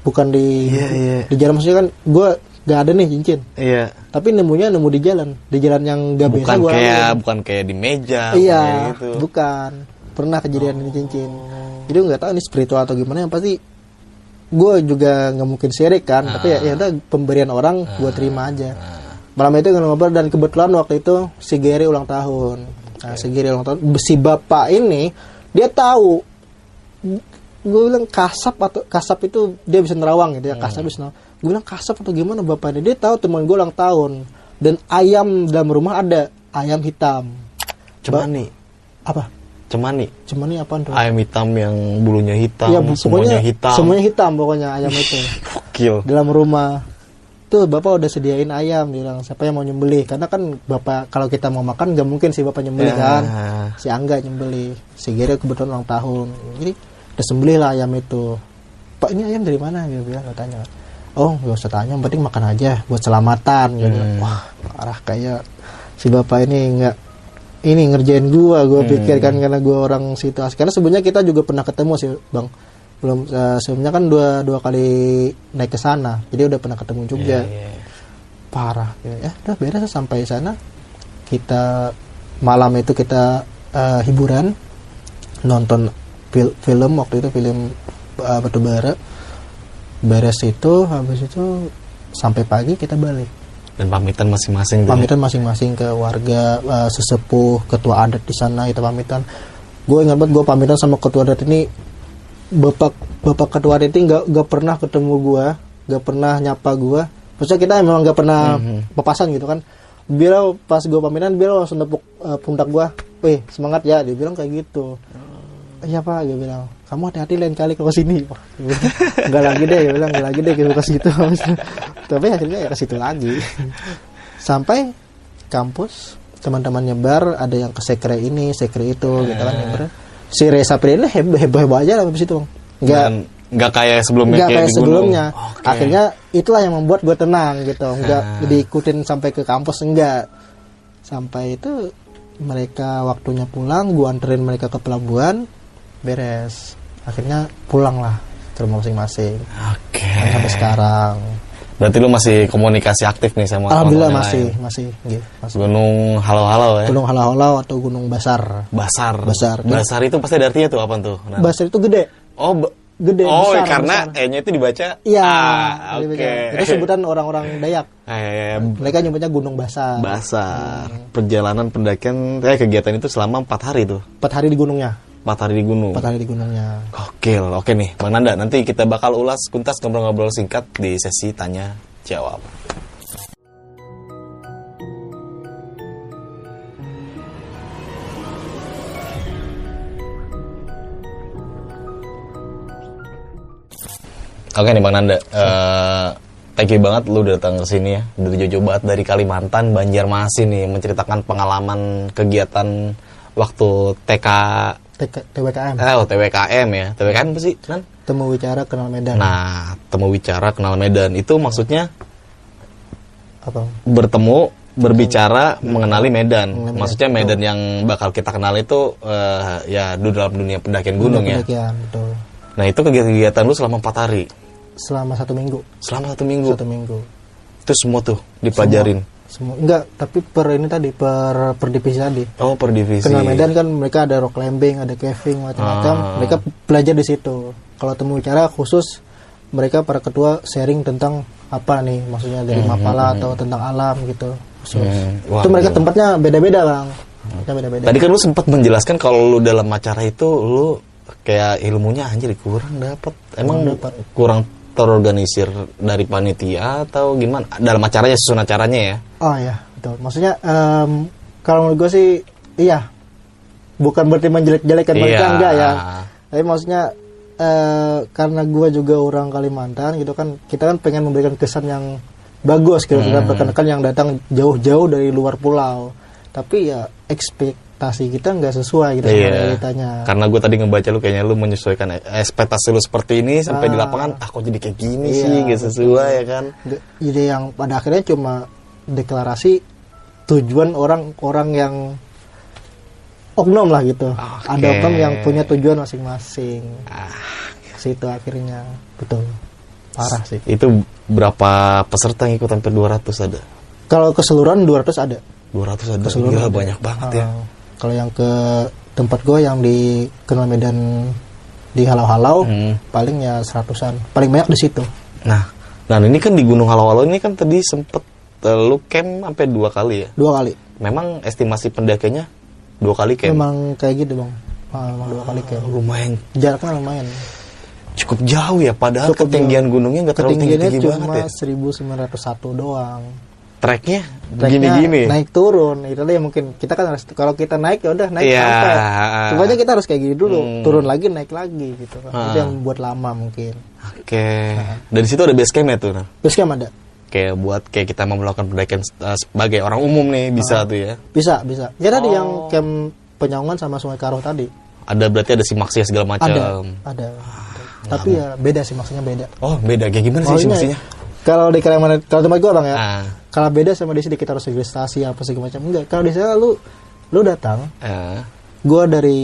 bukan di Iya, iya. di jalan maksudnya kan gue nggak ada nih cincin Iya. tapi nemunya nemu di jalan di jalan yang biasa Bukan gue kayak bukan kayak di meja. iya gitu. bukan pernah kejadian ini cincin jadi nggak tahu ini spiritual atau gimana yang pasti gue juga nggak mungkin syirik kan tapi ya, ya pemberian orang gue terima aja malam itu ngobrol dan kebetulan waktu itu si Gary ulang tahun nah Gary ulang tahun si bapak ini dia tahu gue bilang kasap atau kasap itu dia bisa nerawang gitu ya kasap bisa nerawang. gue bilang kasap atau gimana bapak ini dia tahu teman gue ulang tahun dan ayam dalam rumah ada ayam hitam Cemani. apa Cemani. cuman ini apaan tuh Ayam hitam yang bulunya hitam, bu- semuanya hitam. semuanya hitam pokoknya ayam itu [laughs] Gokil. dalam rumah tuh bapak udah sediain ayam bilang siapa yang mau nyembelih? Karena kan bapak kalau kita mau makan nggak mungkin si bapak nyembelih Ya. kan? Si Angga nyembelih si Gere kebetulan ulang tahun. Jadi udah sembelih lah ayam itu. Pak ini ayam dari mana? Dia bilang katanya oh gak usah tanya yang penting makan aja buat selamatan gitu Hmm. wah parah kayak si bapak ini nggak ini ngerjain gua gua Hmm. pikir kan karena gua orang situ. Karena sebenarnya kita juga pernah ketemu sih bang belum eh, sebelumnya kan dua dua kali naik ke sana jadi udah pernah ketemu juga Iya, iya. parah ya ya udah beres sampai sana kita malam itu kita eh, hiburan nonton fil- film waktu itu film uh, batubara beres itu habis itu sampai pagi kita balik Dan pamitan masing-masing. ya? pamitan masing-masing ke warga eh, sesepuh ketua adat di sana itu pamitan gue ingat banget gue pamitan sama ketua adat ini bapak bapak ketua ini nggak nggak pernah ketemu gue nggak pernah nyapa gue maksudnya kita memang nggak pernah papasan gitu kan. Beliau pas gue pamitan beliau langsung tepuk eh, pundak gue weh semangat ya dia bilang kayak gitu. Iya pak dia bilang kamu hati-hati lain kali kalau sini nggak lagi deh dia bilang nggak lagi deh ke situ. [laughs] Tapi hasilnya ya ke situ lagi. Sampai kampus teman-teman nyebar ada yang ke sekre ini sekre itu gitu kan nyebar si Reza Prilly heboh heboh heboh aja lah habis itu bang. Nggak Dan nggak kayak sebelumnya nggak kayak sebelumnya. Oke. akhirnya itulah yang membuat gue tenang gitu. Nggak Ah. diikutin sampai ke kampus enggak sampai itu mereka waktunya pulang gue anterin mereka ke pelabuhan beres. Akhirnya pulang lah ke rumah masing-masing. Oke. Dan sampai sekarang Berarti lu masih komunikasi aktif nih sama alhamdulillah teman-teman masih lain. masih gitu, masih Gunung halo-halo ya. gunung halau-halau atau gunung basar Basar. Basar. Basar itu pasti ada artinya tuh apa tuh? Nah. basar itu gede Oh, Gede, Oh, besar, karena. E-nya itu dibaca iya Ah, oke. begitu. itu sebutan orang-orang Dayak Eh, [laughs] mereka nyebutnya gunung basar Basar. Perjalanan pendakian eh kegiatan itu selama empat hari tuh. empat hari di gunungnya Empat hari di gunung. empat hari di gunungnya Gokil. Oke nih, Bang Nanda, nanti kita bakal ulas kuntas ngobrol-ngobrol singkat di sesi tanya jawab. Oke nih Bang Nanda, Eh, thank you banget lu udah datang ke sini ya dari jauh-jauh banget dari Kalimantan, Banjarmasin nih menceritakan pengalaman kegiatan waktu TK TWKM eh, oh, TWKM ya. TWKM apa sih? Kan? temu bicara kenal medan Nah, temu bicara kenal Medan itu maksudnya apa bertemu berbicara mengenali Medan. Mengenali Maksudnya Medan yang bakal kita kenal itu eh, ya di dalam dunia pendakian gunung ya. pendakian betul Nah, itu kegiatan-kegiatan lu selama empat hari. selama satu minggu Selama satu minggu. satu minggu Itu semua tuh dipelajarin. semua enggak tapi per ini tadi per per divisi tadi. Oh, per divisi. kenal medan kan mereka ada rock climbing ada caving macam-macam. Ah. mereka belajar di situ. Kalau temu bicara khusus mereka para ketua sharing tentang apa nih maksudnya dari mapala atau tentang alam gitu. Khusus. Hmm, wah, itu mereka gila. tempatnya beda-beda bang. Tempatnya beda-beda. Tadi kan lu sempat menjelaskan kalau lu dalam acara itu lu kayak ilmunya anjir kurang dapat. Emang kurang terorganisir dari panitia atau gimana? Dalam acaranya susun acaranya ya. Oh ya, betul. Maksudnya em, kalau menurut gue sih iya. Bukan berarti menjelek-jelekan mereka Iya. enggak ya. Tapi maksudnya eh, karena gue juga orang Kalimantan gitu kan, kita kan pengen memberikan kesan yang bagus gitu Hmm. terhadap rekan-rekan yang datang jauh-jauh dari luar pulau. Tapi ya ekspektasi kita nggak sesuai gitu sama Iya. realitanya. Karena gue tadi ngebaca lu kayaknya lu menyesuaikan ekspektasi lu seperti ini sampai di Ah. lapangan ah kok jadi kayak gini Iya, sih gak sesuai ya kan. Jadi yang pada akhirnya cuma deklarasi tujuan orang-orang yang oknum lah gitu. Oke. Ada oknum yang punya tujuan masing-masing. Ah, Situ akhirnya betul. Parah sih. itu berapa peserta yang ikut hampir 200 ada? Kalau keseluruhan 200 ada. 200 ada. Keseluruhan Gila ada. banyak banget ya. Kalau yang ke tempat gue yang di kenal medan di halau-halau Hmm. paling ya seratusan. Paling banyak di situ. Nah, nah ini kan di Gunung Halo-Halo ini kan tadi sempet eh, lu camp sampai dua kali ya. Dua kali. Memang estimasi pendakinya dua kali camp. Memang kayak gitu bang. Ah, memang dua kali kayak. Lumayan Jaraknya lumayan. cukup jauh ya. Padahal Cukup ketinggian gunungnya nggak terlalu Ketinggiannya tinggi-tinggi banget cuma ya. 1901 doang. Treknya gini-gini. Naik turun. Itu dia mungkin kita kan harus kalau kita naik ya udah naik Iya. sampai. Aja kita harus kayak gini dulu, Hmm. turun lagi naik lagi gitu kan. Ah. Itu yang buat lama mungkin. Oke. Dari situ ada base camp ya tuh. Nah. Terus kan ada. Kayak buat kayak kita mau melakukan pendakian eh, sebagai orang umum nih bisa tuh ya. Bisa, bisa. Ya tadi Oh. yang camp Penyaungan sama Sungai Karuh tadi. Ada berarti ada simaksi segala macam. Ada, ada. Tapi ya beda sih maksudnya beda. Oh beda kayak gimana sih Maksudnya, simaksinya? Kalau di Kalimantan, kalau tempat gua bang ya, Ah, kalau beda sama di sini kita harus registrasi apa segala macam. Enggak, kalau di sana lu lu datang, ah. gue dari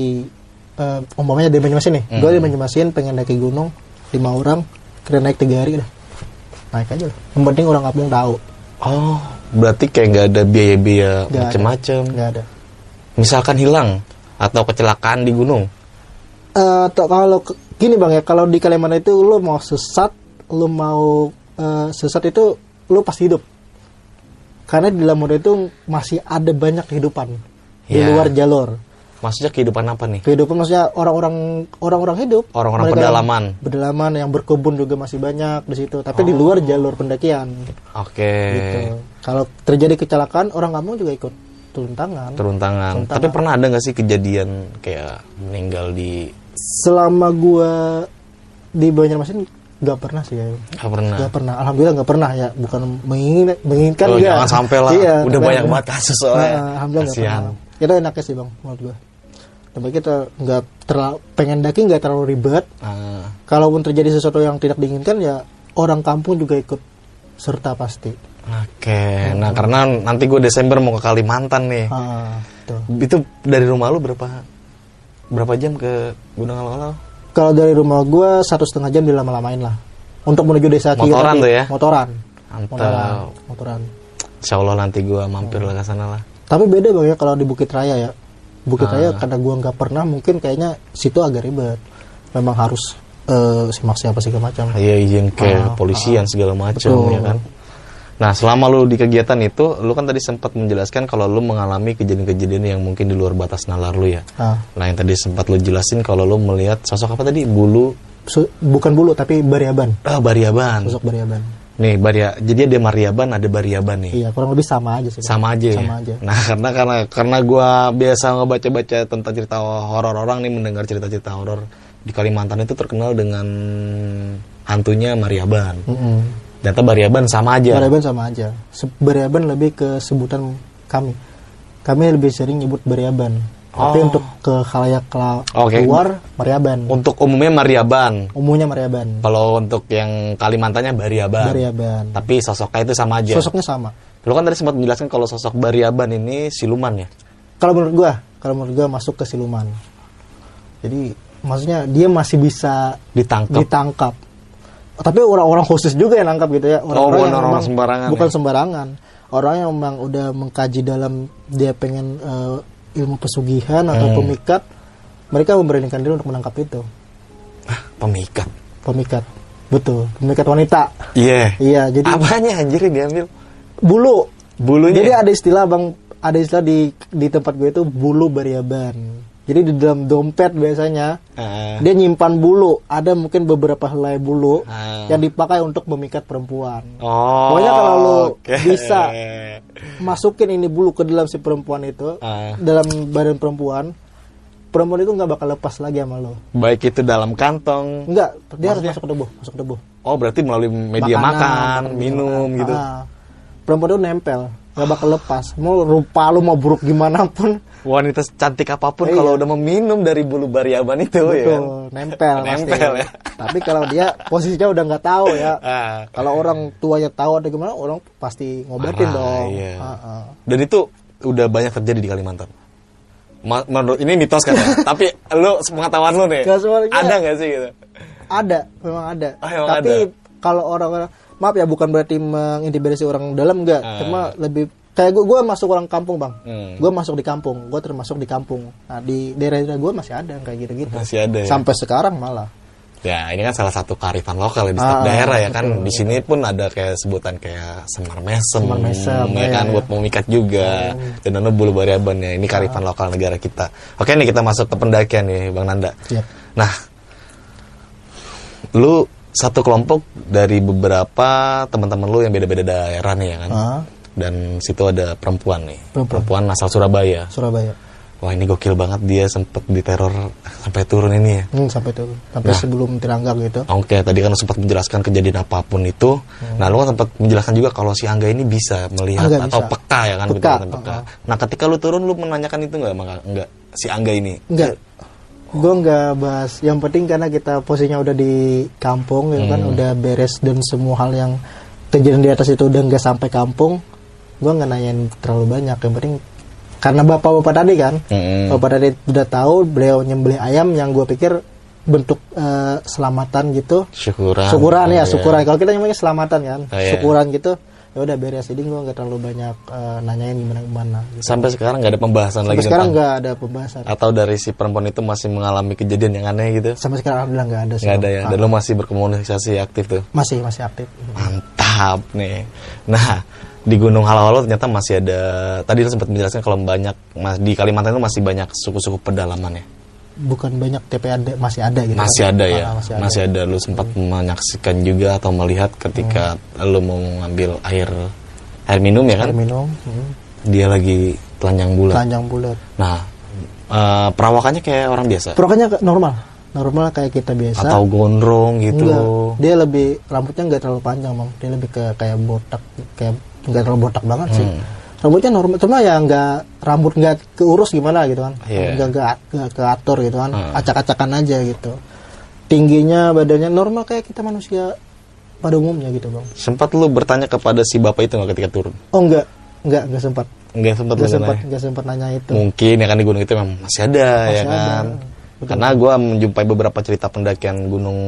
eh, umpamanya dari Banjarmasin nih gue dari Banjarmasin pengen naik ke gunung lima orang kira naik tiga hari udah naik aja lah yang penting orang kampung tahu Oh, berarti kayak nggak ada biaya-biaya macem-macem. nggak ada Misalkan hilang atau kecelakaan di gunung. Eh, atau kalau gini bang ya kalau di Kalimantan itu lu mau sesat lu mau eh, sesat itu lu pasti hidup karena di Lamonda itu masih ada banyak kehidupan di Iya. luar jalur Maksudnya kehidupan apa nih? kehidupan maksudnya orang-orang orang-orang hidup Orang-orang yang pedalaman. pedalaman yang berkebun juga masih banyak di situ tapi di luar jalur pendakian Oke. gitu kalau terjadi kecelakaan orang kampung juga ikut turun tangan Turun tangan. Turun Tapi pernah ada nggak sih kejadian kayak meninggal di selama gua di Banjarmasin nggak pernah sih ya Nggak pernah. nggak pernah alhamdulillah nggak pernah ya bukan mengingin menginginkan Oh, jangan sampai lah. Iya, Udah banyak banget kasus soalnya. Nah, alhamdulillah nggak Kasihan. pernah kita enaknya sih bang menurut gua tapi kita nggak terlalu pengen daki nggak terlalu ribet Ah, kalaupun terjadi sesuatu yang tidak diinginkan ya orang kampung juga ikut serta pasti Oke. Nah karena nanti gue Desember mau ke Kalimantan nih. ah, tuh. Itu dari rumah lu berapa berapa jam ke Gunung Alau-Alau? Kalau dari rumah gua satu setengah jam dilama-lamain lah untuk menuju desa Kiri Motoran tadi. tuh ya? motoran Mantap. motoran motoran Insya Allah nanti gue mampir lah ke sana lah. Tapi beda bang ya kalau di Bukit Raya ya. Bukit Ah. Raya karena gua nggak pernah mungkin kayaknya situ agak ribet. Memang harus eh, simak siapa segala macam. Iya izin ke Ah, polisian segala macam ya kan. Nah selama lu di kegiatan itu, lu kan tadi sempat menjelaskan kalau lu mengalami kejadian-kejadian yang mungkin di luar batas nalar lu ya. Ah, Nah yang tadi sempat lu jelasin kalau lu melihat sosok apa tadi bulu su- bukan bulu tapi bariaban. ah bariaban. Sosok bariaban. Nih baria, jadi ada mariaban ada bariaban nih. Iya kurang lebih sama aja sih. Sama aja ya. Sama aja. Nah [laughs] karena karena karena gue biasa ngebaca-baca tentang cerita horor orang nih mendengar cerita-cerita horor di Kalimantan itu terkenal dengan hantunya mariaban. Mm-mm. Ternyata bariaban sama aja. Bariaban sama aja. Bariaban lebih ke sebutan kami. Kami lebih sering nyebut bariaban. Tapi Oh. untuk ke khalayak Oke. luar mariaban. Untuk umumnya mariaban. Umumnya mariaban. Kalau untuk yang Kalimantannya bariaban. Bariaban. Tapi sosoknya itu sama aja. Sosoknya sama. Lu kan tadi sempat menjelaskan kalau sosok bariaban ini siluman ya. kalau menurut gua kalau menurut gua masuk ke siluman jadi maksudnya dia masih bisa Ditangkap. ditangkap tapi orang-orang khusus juga yang nangkap gitu ya Oh, bukan yang orang-orang memang- sembarangan bukan ya? sembarangan orang yang memang udah mengkaji dalam dia pengen eh, ilmu pesugihan atau Hmm. pemikat mereka memberanikan diri untuk menangkap itu pemikat. pemikat betul pemikat wanita Iya. iya jadi Apanya anjir yang diambil? bulu Bulunya. Jadi ada istilah bang, ada istilah di di tempat gue itu bulu bariaban. Jadi di dalam dompet biasanya Ah. dia nyimpan bulu. Ada mungkin beberapa helai bulu Ah. yang dipakai untuk memikat perempuan. Oh. Pokoknya kalau lu oke. bisa masukin ini bulu ke dalam si perempuan itu, Ah. dalam badan perempuan, perempuan itu nggak bakal lepas lagi sama lo. Baik itu dalam kantong. Enggak, dia harus masuk ke tubuh, masuk ke tubuh. Oh, berarti melalui media Makanan, makan, media minum makan. gitu. Ah. perempuan itu nempel, nggak bakal lepas. Mau rupa lu mau buruk gimana pun, Wanita cantik apa pun Iya. kalau udah meminum dari bulu bariaban itu ya. kan? betul, nempel, pasti. Nempel ya. Tapi kalau dia posisinya udah nggak tahu ya. [laughs] Ah. Kalau orang tuanya tahu ada gimana, orang pasti ngobatin Marah, dong. iya. Ah, ah. Dan itu udah banyak terjadi di Kalimantan. Ma- menurut ini mitos kan ya? [laughs] Tapi lu pengetahuan lu nih. Semuanya. Ada nggak sih gitu? Ada, memang ada. Ah, memang Tapi kalau orang maaf ya bukan berarti mengintimidasi orang dalam enggak, Ah. cuma lebih kayak gue gue masuk orang kampung bang, Hmm. gue masuk di kampung, gue termasuk di kampung. Nah di daerah-daerah gue masih ada kayak gitu-gitu. Masih ada ya? Sampai sekarang malah. Ya, ini kan salah satu kearifan lokal ya di setiap Ah, daerah ya kan. Di sini pun ada kayak sebutan kayak semar mesem, Semar mesem, ya kan iya. buat memikat juga. Dan ada bulu bariaban ya. Ini kearifan lokal negara kita. Oke nih kita masuk ke pendakian nih, Bang Nanda. Siap. Nah, lu satu kelompok dari beberapa teman-teman lu yang beda-beda daerah nih ya kan. Ah. Dan situ ada perempuan nih. Perempuan. asal Surabaya. Surabaya. Wah, ini gokil banget dia sempet diteror sampai turun ini ya. Hmm, sampai itu, sampai Nah. sebelum tirangga gitu. Oke, tadi kan sempat menjelaskan kejadian apa pun itu. Nah, lu kan sempat menjelaskan juga kalau si Angga ini bisa melihat Angga atau bisa. peka ya kan, Peka, betul-betul peka. uh-uh. Nah, ketika lu turun lu menanyakan itu enggak maka enggak si Angga ini? Enggak. Gue nggak bahas. Yang penting karena kita posisinya udah di kampung, ya kan, Hmm. udah beres dan semua hal yang kejadian di atas itu udah nggak sampai kampung. Gue nggak nanyain terlalu banyak. Yang penting karena bapak-bapak tadi kan, Mm-mm. bapak tadi udah tahu beliau nyembelih ayam yang gue pikir bentuk eh, selamatan gitu. Syukuran. syukuran ya, Iya. syukuran. Kalau kita namanya selamatan kan, Oh, iya. syukuran gitu. Ya udah beres. Jadi gue nggak terlalu banyak eh, nanyain gimana gimana. Gitu. Sampai sekarang nggak ada pembahasan Sampai lagi sekarang nggak ada pembahasan. atau dari si perempuan itu masih mengalami kejadian yang aneh gitu? Sampai sekarang alhamdulillah nggak ada. sih, Nggak ada ya. Dan lu masih berkomunikasi aktif tuh. Masih masih aktif. Mantap nih. Nah, di Gunung Halo-Halo ternyata masih ada tadi sempat menjelaskan kalau banyak mas di Kalimantan itu masih banyak suku-suku pedalaman ya? Bukan banyak TP ada masih ada gitu. Masih kan. ada ya? Ah, masih ada. masih ada. lu sempat menyaksikan juga atau melihat ketika lu mau ngambil air air minum ya kan? Air minum hmm. dia lagi telanjang bulat. Telanjang bulat. Nah eh, perawakannya kayak orang biasa? Perawakannya normal. Normal kayak kita biasa. Atau gondrong gitu? Enggak, dia lebih rambutnya nggak terlalu panjang bang. Dia lebih ke kayak botak kayak nggak terlalu botak banget sih Hmm. rambutnya normal cuma ya nggak rambut nggak keurus gimana gitu kan Iya. nggak nggak nggak keatur gitu kan Hmm. acak-acakan aja gitu tingginya badannya normal kayak kita manusia pada umumnya gitu bang sempat lu bertanya kepada si bapak itu nggak ketika turun oh enggak enggak enggak sempat nggak sempat lu enggak sempat nanya? enggak sempat nanya itu mungkin ya kan di gunung itu memang masih ada ya ada. kan karena gue menjumpai beberapa cerita pendakian gunung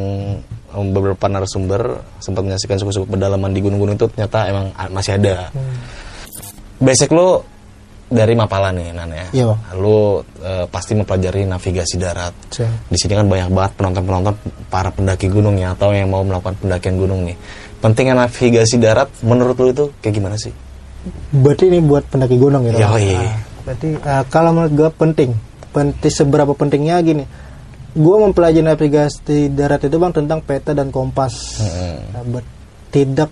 um, beberapa narasumber sempat menyaksikan suku-suku pedalaman di gunung-gunung itu ternyata emang masih ada Hmm. basic lu dari Mapala nih Nan ya Iya, Bang. lu eh, pasti mempelajari navigasi darat Siap. di sini kan banyak banget penonton-penonton para pendaki gunung ya atau yang mau melakukan pendakian gunung nih pentingnya navigasi darat menurut lu itu kayak gimana sih berarti ini buat pendaki gunung gitu Yoi. Ah, berarti ah, kalau menurut gue penting penting seberapa pentingnya gini. Gue mempelajari navigasi darat itu bang tentang peta dan kompas. Ber- tidak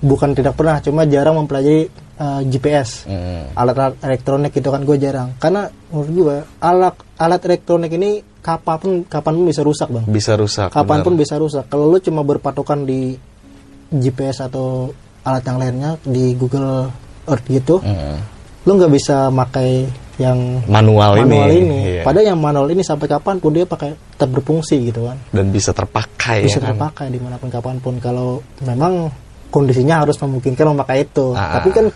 bukan tidak pernah cuma jarang mempelajari ah, GPS Mm-mm. alat-alat elektronik itu kan gue jarang. Karena menurut gue alat alat elektronik ini kapan pun kapan pun bisa rusak bang. Bisa rusak kapan pun benar. bisa rusak. Kalau lu cuma berpatokan di GPS atau alat yang lainnya di Google Earth gitu Mm-mm. lu nggak bisa pakai yang manual, manual ini, ini, Iya. padahal yang manual ini sampai kapan pun dia pakai tetap berfungsi gitu kan dan bisa terpakai bisa ya kan? terpakai di mana pun kapan pun kalau memang kondisinya harus memungkinkan memakai itu Ah. tapi kan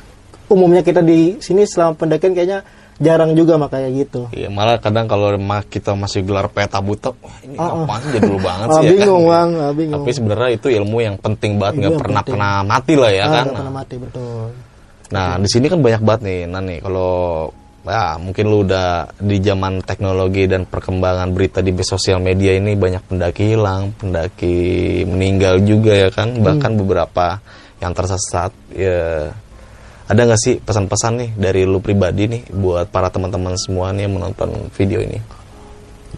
umumnya kita di sini selama pendakian kayaknya jarang juga makanya gitu Iya, malah kadang kalau kita masih gelar peta buta, wah ini Ah, ah. apaan jadul banget [laughs] Ah, sih ya bingung kan? bang ah, bingung Tapi sebenarnya itu ilmu yang penting banget, nggak pernah penting. pernah mati lah ya Ah, kan. nggak pernah mati betul Nah, di sini kan banyak banget nih, Nani. Kalau ya mungkin lu udah di zaman teknologi dan perkembangan berita di sosial media ini banyak pendaki hilang, pendaki meninggal juga ya kan, bahkan beberapa yang tersesat. Ya, ada nggak sih pesan-pesan nih dari lu pribadi nih buat para teman-teman semua nih yang menonton video ini?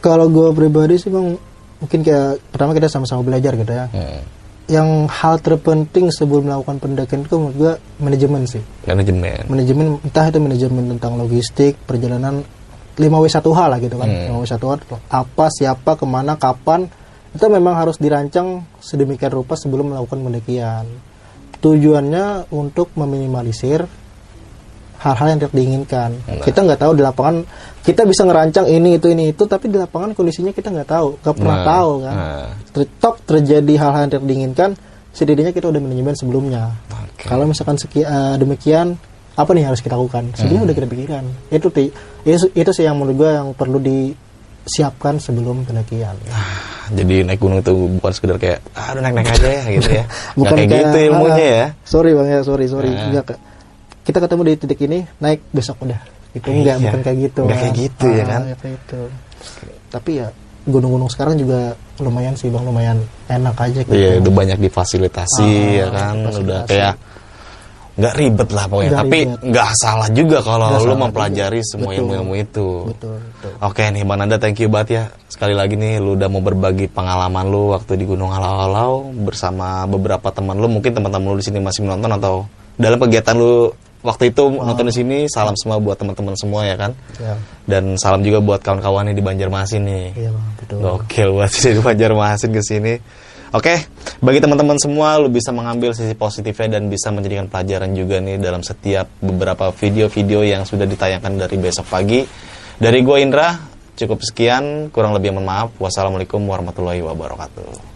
kalau gue pribadi sih bang mungkin kayak pertama kita sama-sama belajar gitu ya Hmm. Yang hal terpenting sebelum melakukan pendakian itu menurut gue manajemen sih Manajemen. manajemen entah itu manajemen tentang logistik perjalanan 5W1H lah gitu kan Hmm. 5W1H apa siapa ke mana kapan itu memang harus dirancang sedemikian rupa sebelum melakukan pendakian tujuannya untuk meminimalisir hal-hal yang tidak diinginkan Nah. kita nggak tahu di lapangan kita bisa ngerancang ini itu ini itu tapi di lapangan kondisinya kita nggak tahu nggak pernah Nah, tahu kan nah. Tertok terjadi hal-hal yang tidak diinginkan setidaknya kita udah manajemen sebelumnya Oke. kalau misalkan seki, eh, demikian apa nih yang harus kita lakukan sebelumnya Hmm. udah kita pikirkan itu ti- itu, itu sih yang menurut gue yang perlu disiapkan sebelum pendakian Jadi naik gunung itu bukan sekedar kayak ah udah naik-naik aja ya gitu ya. [laughs] Bukan kayak gitu ilmunya ah, ya. sorry bang ya sorry sorry Nah. Enggak. Kita ketemu di titik ini naik besok udah gitu enggak Iya. bukan kayak gitu Nggak kayak gitu ya Ah, kan? nggak kayak gitu tapi ya gunung-gunung sekarang juga lumayan sih bang lumayan enak aja gitu Iya, udah banyak difasilitasi Ah, ya kan, difasilitasi. udah kayak nggak ribet lah pokoknya. Nggak Tapi nggak salah juga kalau lu salah mempelajari juga. semua ilmu-ilmu itu. betul betul Oke nih Bang Nanda, thank you banget ya. Sekali lagi nih lu udah mau berbagi pengalaman lu waktu di Gunung Halau-Halau bersama beberapa teman lu. Mungkin teman-teman lu di sini masih menonton atau dalam kegiatan lu waktu itu nonton di sini. Salam semua buat teman-teman semua ya kan. ya Dan salam juga buat kawan-kawannya di Banjarmasin nih. iya betul Gokil buat [laughs] dari Banjarmasin ke sini. Oke, bagi teman-teman semua, lu bisa mengambil sisi positifnya dan bisa menjadikan pelajaran juga nih dalam setiap beberapa video-video yang sudah ditayangkan dari besok pagi. Dari gue Indra, cukup sekian, kurang lebih mohon maaf. Wassalamualaikum warahmatullahi wabarakatuh.